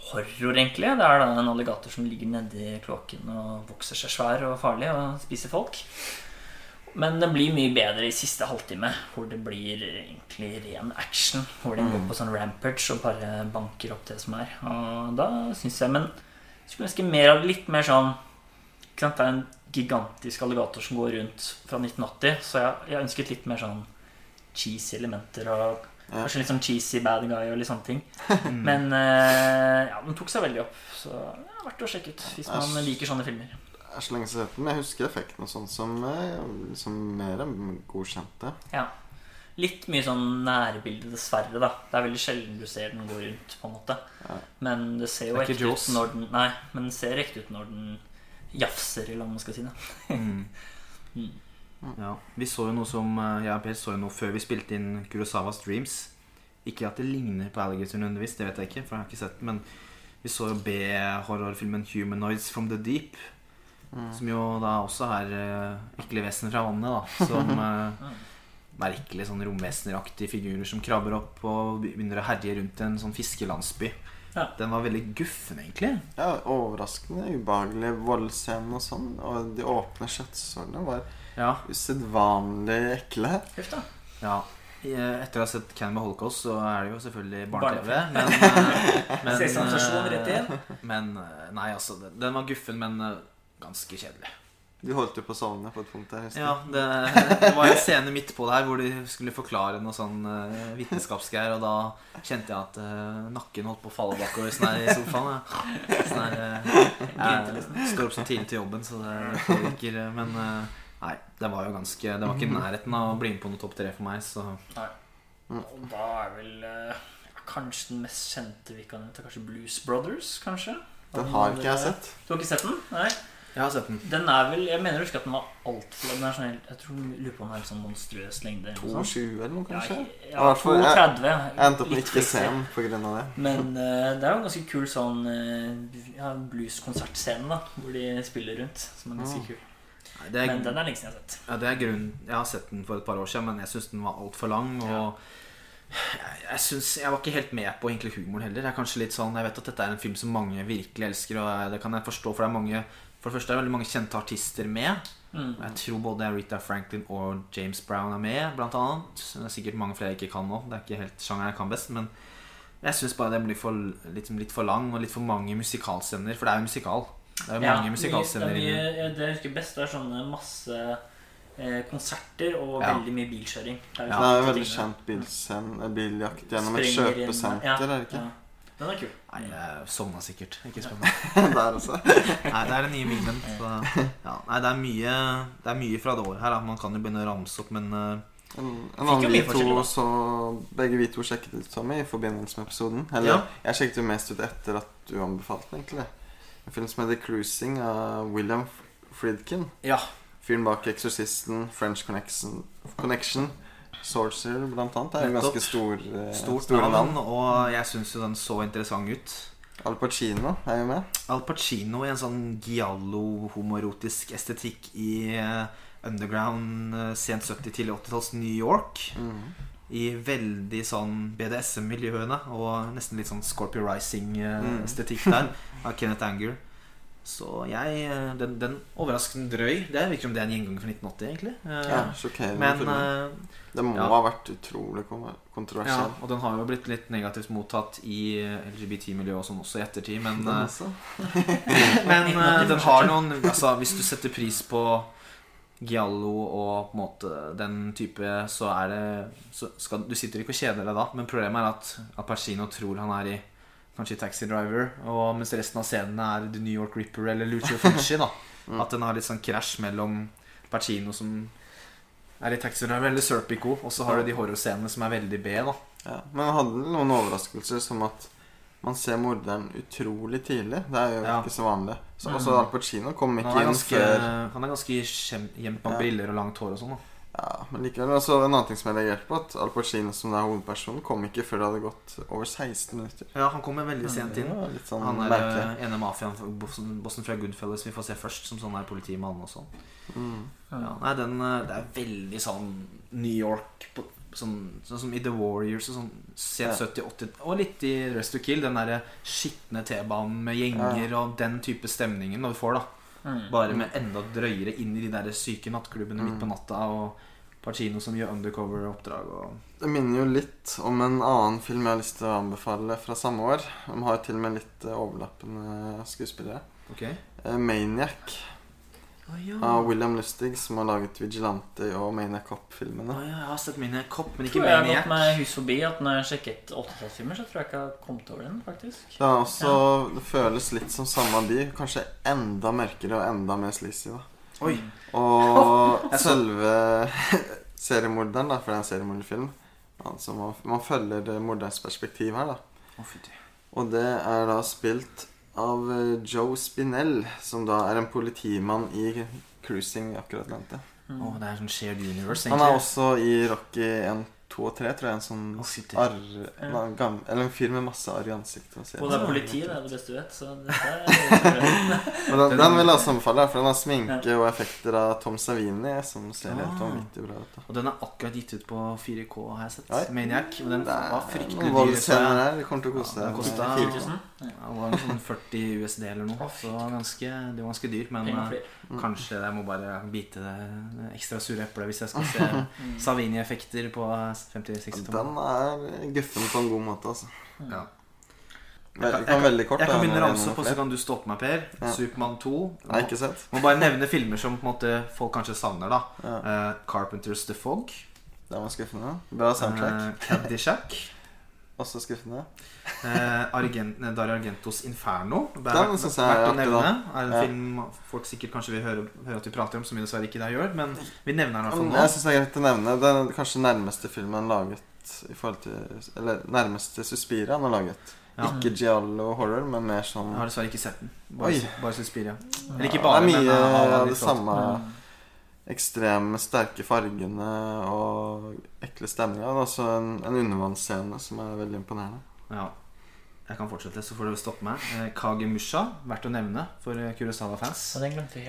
horror, egentlig. Det er da en alligator som ligger nedi kloakken og vokser seg svær og farlig og spiser folk. Men den blir mye bedre i siste halvtime, hvor det blir egentlig ren action. Hvor den går på sånn rampage og bare banker opp det som er. Og da syns jeg Men jeg skulle ønske mer av litt mer sånn ikke sant? Det er en gigantisk alligator som går rundt fra 1980, så jeg, jeg ønsket litt mer sånn cheesy elementer og. Kanskje litt sånn cheesy bad guy og litt sånne ting. Mm. Men eh, ja, den tok seg veldig opp, så det er verdt å sjekke ut hvis man liker sånne filmer. det er så lenge siden jeg har sett den, men jeg husker effekten og sånn som, eh, som mer enn godkjente. Litt mye sånn nærbilde, dessverre. da Det er veldig sjelden du ser den gå rundt. på en måte Ja. Men det ser jo ekte ut når den Nei, men det ser ekte ut når den jafser, eller hva man skal si. det Mm. Mm. Ja, Vi så jo noe som eh, Jeg og Per så jo noe før vi spilte inn Kurosawas Dreams. Ikke at det ligner på Alligator nødvendigvis, det vet jeg ikke, for jeg har ikke sett den. Men vi så jo B-horrorfilmen 'Humanoids from the Deep'. Mm. Som jo da også er uh, ekle vesener fra vannet, da. Som uh, merkelige sånn romveseneraktige figurer som krabber opp og begynner å herje rundt en sånn fiskelandsby. Ja. Den var veldig guffen, egentlig. Ja, Overraskende ubehagelige voldsscene og sånn. Og de åpne kjøttsårene var Ja, usedvanlig ekle. Huff da. ja. Etter å ha sett Cannibal Holocaust, så er det jo selvfølgelig barne-TV. Men, eh, men, rett inn. eh, men eh, Nei, altså. den- var guffen, men ganske kjedelig. Du holdt jo på å sovne på et punkt der. husker. Ja, det, det var en scene midt på der hvor de skulle forklare noe sånn uh, vitenskapsgreier, og da kjente jeg at uh, nakken holdt på å falle bakover sånn her i sofaen. Ja. Sånn her, uh, jeg står opp så tidlig til jobben, så det påvirker. Men eh, Nei, det var jo ganske Det var ikke i nærheten av å bli med på noe topp tre for meg, så Og da er vel eh, kanskje den mest kjente vi kan hente, Kanskje Blues Brothers, kanskje? Den har ikke jeg sett. Du har ikke sett den? Nei? Jeg har sett den. Den er vel Jeg mener å huske at den var altfor lang. Den er sånn Jeg tror lurer på om den er sånn monstrøs lengde. eller noe sånt. 2,20 eller noe, kanskje? Ja, ja hvert fall, jeg- 2,30. Jeg endte opp med ikke å se den av det. Men uh, det er jo en ganske kul sånn uh, ja, blueskonsertscene, da. Hvor de spiller rundt. Som er ganske Mm. kul. Nei, er, Men den er lenge siden jeg har sett. ja, det er grunn Jeg har sett den for et par år siden, men jeg syns den var altfor lang. Og jeg, jeg, synes, jeg var ikke helt med på egentlig humoren heller. Jeg er kanskje litt sånn Jeg vet at dette er en film som mange virkelig elsker, og det kan jeg forstå, for det er mange For det første er det veldig mange kjente artister med. Mm. Jeg tror både Rita Franklin og James Brown er med, blant annet. Det er sikkert mange flere jeg ikke kan nå. Det er ikke helt sjangeren jeg kan best. Men jeg syns bare den blir for, litt, litt for lang, og litt for mange musikalscener. For det er jo musikal. Det er mange musikalscener det, er inni. mye, det jeg husker best, er sånne masse eh, konserter og Ja. veldig mye bilkjøring. Det er Det liksom er jo veldig kjent bilscen, eh, biljakt gjennom et kjøpesenter, ja, er det ikke? ja. Den er kul. Nei, jeg sovna sikkert. Ikke spør meg. Der også. Nei, det er den nye filmen. Så, ja. Nei, det er, mye, det er mye fra det året her. Da. Man kan jo begynne å ramse opp, men uh, En, en Fikk jo annen mye vi to da. så Begge vi to sjekket ut Tommy i forbindelse med episoden. Eller Ja. jeg sjekket jo mest ut etter at du anbefalte den, egentlig. En film som heter 'Cruising' av William Friedkin. ja. Fyren bak 'Eksorsisten', 'French Connection', Connection Sorcerer, blant annet. Det er jo ganske stor, eh, Stort store navn, navn. og jeg syns jo den så interessant ut. Al Pacino er jo med. Al Pacino i en sånn giallo-homoerotisk estetikk i eh, underground eh, sent 70-, tidlig 80-talls New York. Mm. I veldig sånn BDSM-miljøene og nesten litt sånn Scorpio Rising-estetikk der av Kenneth Anger. Så jeg eh, Den, den overraskende drøy. Det virker som det er en gjenganger fra 1980, egentlig. Eh, Ja, sjokkerende. Men eh, det må ja. ha vært utrolig kontroversiell. Ja, og den har jo blitt litt negativt mottatt i LGBT-miljøet og sånn også i ettertid, men, eh, også. men uh, den har noen Altså, hvis du setter pris på Giallo og på en måte den type, så er det så skal, Du sitter ikke og kjeder deg da, men problemet er at at Pacino tror han er i Kanskje Taxi Driver, og mens resten av scenene er The New York Ripper eller Lucio Fulci. da Mm. At den har litt sånn krasj mellom Pacino som er i Taxi Driver, eller Serpico, og så har du de horrorscenene som er veldig B. da Ja, men han hadde noen overraskelser som at man ser morderen utrolig tidlig. Det er jo Ja. ikke så vanlig. Så Mm. også Al Pacino kom ikke inn ganske, før han er ganske gjemt bak briller og langt hår og sånn. da Ja, men likevel Altså, En annen ting som jeg reagerte på, at Al Pacino som er hovedpersonen, kom ikke før det hadde gått over 16 minutter. Ja, han kommer veldig sent inn. Ja, sånn Han er merkelig. eh, ene mafiaen bossen fra Goodfellas vi får se først, som sånn er politimann og sånn. Mm. Ja, nei, den, eh, det er veldig sånn New York på, sånn, sånn som i The Warriors og sånn sent 70-, 80 Og litt i Rest to Kill. Den derre skitne T-banen med gjenger Ja. og den type stemningen du får, da. Mm. Bare med enda drøyere inn i de der syke nattklubbene midt på Mm. natta. Og Pacino som gjør undercover-oppdrag. Og... Det minner jo litt om en annen film jeg har lyst til å anbefale fra samme år. De har jo til og med litt eh, overlappende skuespillere. Ok Eh, ja. av William Lustig, som har laget Vigilante og Maniac Cop-filmene. ja, jeg har sett mine kopp, men ikke tror jeg har gått Maniac. meg hus forbi at når jeg sjekket 80-tallsfilmer, så tror jeg ikke jeg har kommet over den, faktisk. Det, er også, det føles litt som samme by, kanskje enda mørkere og enda mer sleazy. da. Oi. Og selve seriemorderen, da, for det er en seriemorderfilm altså man, man følger morderens perspektiv her, da. Fytti. Og det er da spilt av eh, Joe Spinell, som da er en politimann i Cruising i akkurat nevnte. Mm. Oh, det er sånn shared universe, egentlig. Han er også i Rocky 1, 2 og 3, tror jeg. En sånn oh, arr... en gam- Eller en fyr med masse arr i ansiktet. og Og det er politi, det er det beste du vet. Så er Men den, den vil jeg anbefale, for den har sminke og effekter av Tom Savini, som ser helt Ah. vanvittig bra ut. Og den er akkurat gitt ut på 4K, har jeg sett. Oi. Maniac. Og den Det var er fryktelig dyr. her. Det kommer til å koste Ja, den kostet- 10 4K. 000. Ja. Ja, Det var sånn 40 USD eller noe. Så ganske, det var ganske dyrt. Men eh. Mm. kanskje jeg må bare bite det ekstra sure eplet hvis jeg skal se. Savini-effekter på 50-60 Den er guffen på en god måte, altså. Ja. Vel- Jeg kan jeg, kan, Jeg kan begynne å ramse opp, og så kan du stoppe meg, Per. Ja. Supermann 2. Nei, ikke sett. Må bare nevne filmer som på måte folk kanskje savner. da Ja, uh, Carpenters The Fog. det var skuffende. Bra soundtrack. Uh, Caddyshack. også skuffende. Eh, Argent, Dario Argentos 'Inferno'. Det er Den synes jeg er verdt å nevne. er en Ja. film folk sikkert kanskje vil høre, høre at vi prater om, som vi dessverre ikke der gjør. Men vi nevner den i hvert fall nå. Jeg synes det er greit å nevne. Det er kanskje nærmeste filmen laget i forhold til Eller nærmeste Suspiria han har laget. Ja. Ikke giallo horror, men mer sånn Jeg har dessverre ikke sett den. Bare, Oi. bare Suspiria. Eller ikke Det er mye men av det samme Mm. Ekstreme, sterke fargene og ekle stemninga. Det er også en, en undervannsscene som er veldig imponerende. Ja. Jeg kan fortsette, så får du stoppe meg. Kage Kagemusha, verdt å nevne for eh, Kurosawa-fans.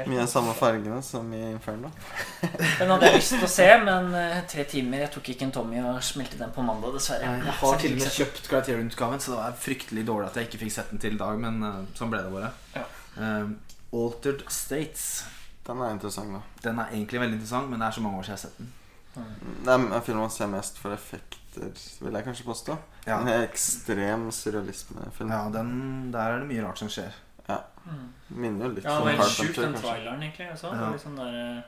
Mye av samme fargene som i Inferno. Den hadde jeg lyst til å se, men eh, tre timer Jeg tok ikke en Tommy og smelte den på mandag, dessverre. Jeg jeg har til og med kjøpt Criterion-utgaven, så det var fryktelig dårlig at jeg ikke fikk sett den til i dag, men eh, sånn ble det bare. Ja. Eh, Altered States. Den er interessant, da. Den er egentlig veldig interessant, men det er så mange år siden jeg har sett den. Det er en film man ser mest for effekter, vil jeg kanskje påstå. Ja, En ekstrem surrealismefilm. ja den, der er det mye rart som skjer. Mm. Minner jo litt Ja, om det var helt sjukt, Carpenter, den traileren, egentlig. Også. Ja. var litt sånn der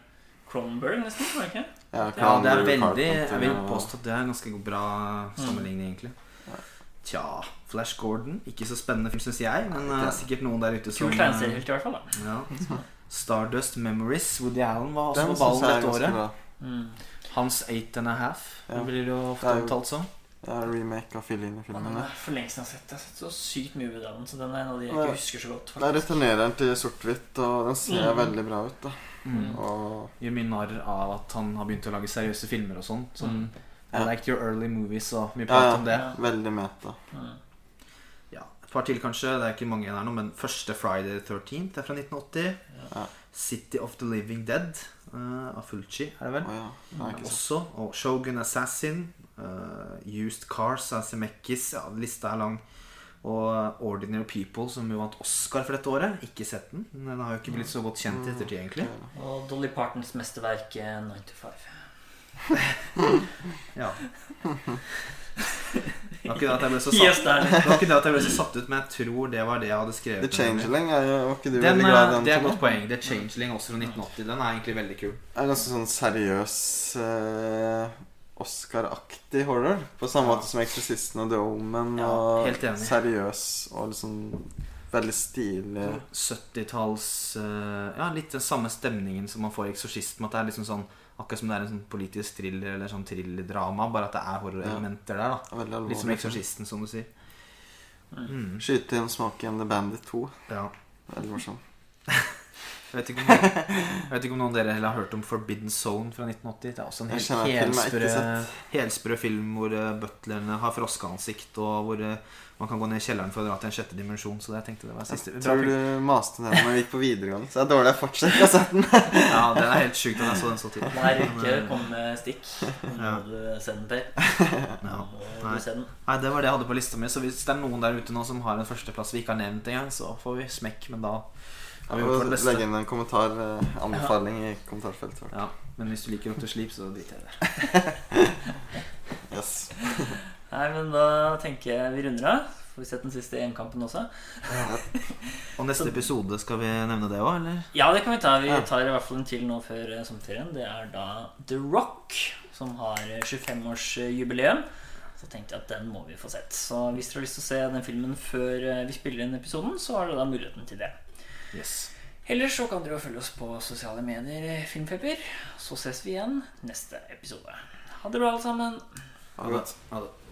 Cronberg, nesten. var det ikke? Ja, Ja, det er veldig Jeg vil påstå at det er en ganske bra sammenligning, egentlig. Ja. Tja Flash Gordon. Ikke så spennende film, syns jeg, men det er sikkert noen der ute som Kul tegneseriehelt, i hvert fall. da ja. Stardust Memories. Woody Allen var også på ballen dette året. mm. Hans Eight and a Half Ja. blir det jo ofte omtalt som. Det er remake av Fellini-filmene. for lenge siden jeg har sett. Jeg har sett så sykt mye ved den, så den er en av de jeg Ja. ikke husker så godt. Faktisk. Det er returnereren til sort-hvitt, og den ser Mm. veldig bra ut. da Mm. Og Gjør mye narr av at han har begynt å lage seriøse filmer og sånn. Som Mm. I Ja. liked your early movies og mye Ja, prat ja. om det. Ja. veldig meta. Mm. Et par til, kanskje. Det er ikke mange igjen her nå, men første Friday the 13th er fra 1980. Ja. City of the Living Dead uh, av Fulci, er det vel? Oh, ja. Ikke sant. Også. Og Shogun Assassin. Uh, Used Cars av Zemeckis. Ja, lista er lang. Og Ordinary People, som jo vant Oscar for dette året. Ikke sett den. Den har jo ikke blitt så godt kjent i ettertid, egentlig. Og Dolly Partons mesterverk eh, 9 to 5. Ja. Det var ikke det at jeg ble så satt, det var ikke det at jeg ble så satt ut, men jeg tror det var det jeg hadde skrevet. The Changeling er jo ikke du Den, veldig glad i den? det er et godt poeng. The Changeling også fra 1980. Den er egentlig veldig kul. Det er ganske sånn seriøs eh, Oscar-aktig horror. På samme Ja. måte som 'Eksorsisten' og 'The Omen'. Ja, og helt enig. seriøs og liksom veldig stilig. 70-talls eh, Ja, litt den samme stemningen som man får i 'Eksorsisten'. At det er liksom sånn Akkurat som det er en sånn politisk thriller eller sånn thrillerdrama, bare at det er horrorelementer der. da. Litt som 'Eksorsisten', som du sier. Mm. Skyte inn 'Smokey and the Bandit 2'. Ja. Veldig morsom. Jeg vet, ikke om, jeg vet ikke om noen av dere heller har hørt om Forbidden Zone fra 1980. Det er også en helt helsprø, helsprø film hvor eh, butlerne har froskeansikt, og hvor eh, man kan gå ned i kjelleren for å dra til en sjette dimensjon. Så det, jeg tenkte det var siste Jeg tror du maste den når vi gikk på videregående, så det er dårlig jeg fortsetter å har den. Ja, den er helt sjukt at jeg så den så tidlig. Nei, ikke eh, kom med stikk. Nå Ja. må du se den. Ja. Nei. Nei, det var det jeg hadde på lista mi. Så hvis det er noen der ute nå som har en førsteplass vi ikke har nevnt engang, så får vi smekk. Men da vi vårt beste. legge inn en kommentar, eh, anbefaling i kommentarfeltet. Ja, men hvis du liker Dr. Sleep, så driter jeg i det. Yes. Nei, men da tenker jeg vi runder av. Får vi sett den siste EM-kampen også? Og neste episode, skal vi nevne det òg, eller? Ja, det kan vi ta. Vi tar i hvert fall en til nå før eh, sommerferien. Det er da The Rock, som har eh, 25-årsjubileum. Så tenkte jeg at den må vi få sett. Så hvis dere har lyst til å se den filmen før eh, vi spiller inn episoden, så har dere da muligheten til det. Yes. Ellers så kan dere jo følge oss på sosiale medier, eh, Filmfeber. Så ses vi igjen neste episode. Ha det bra, alle sammen. Ha det. Ha det.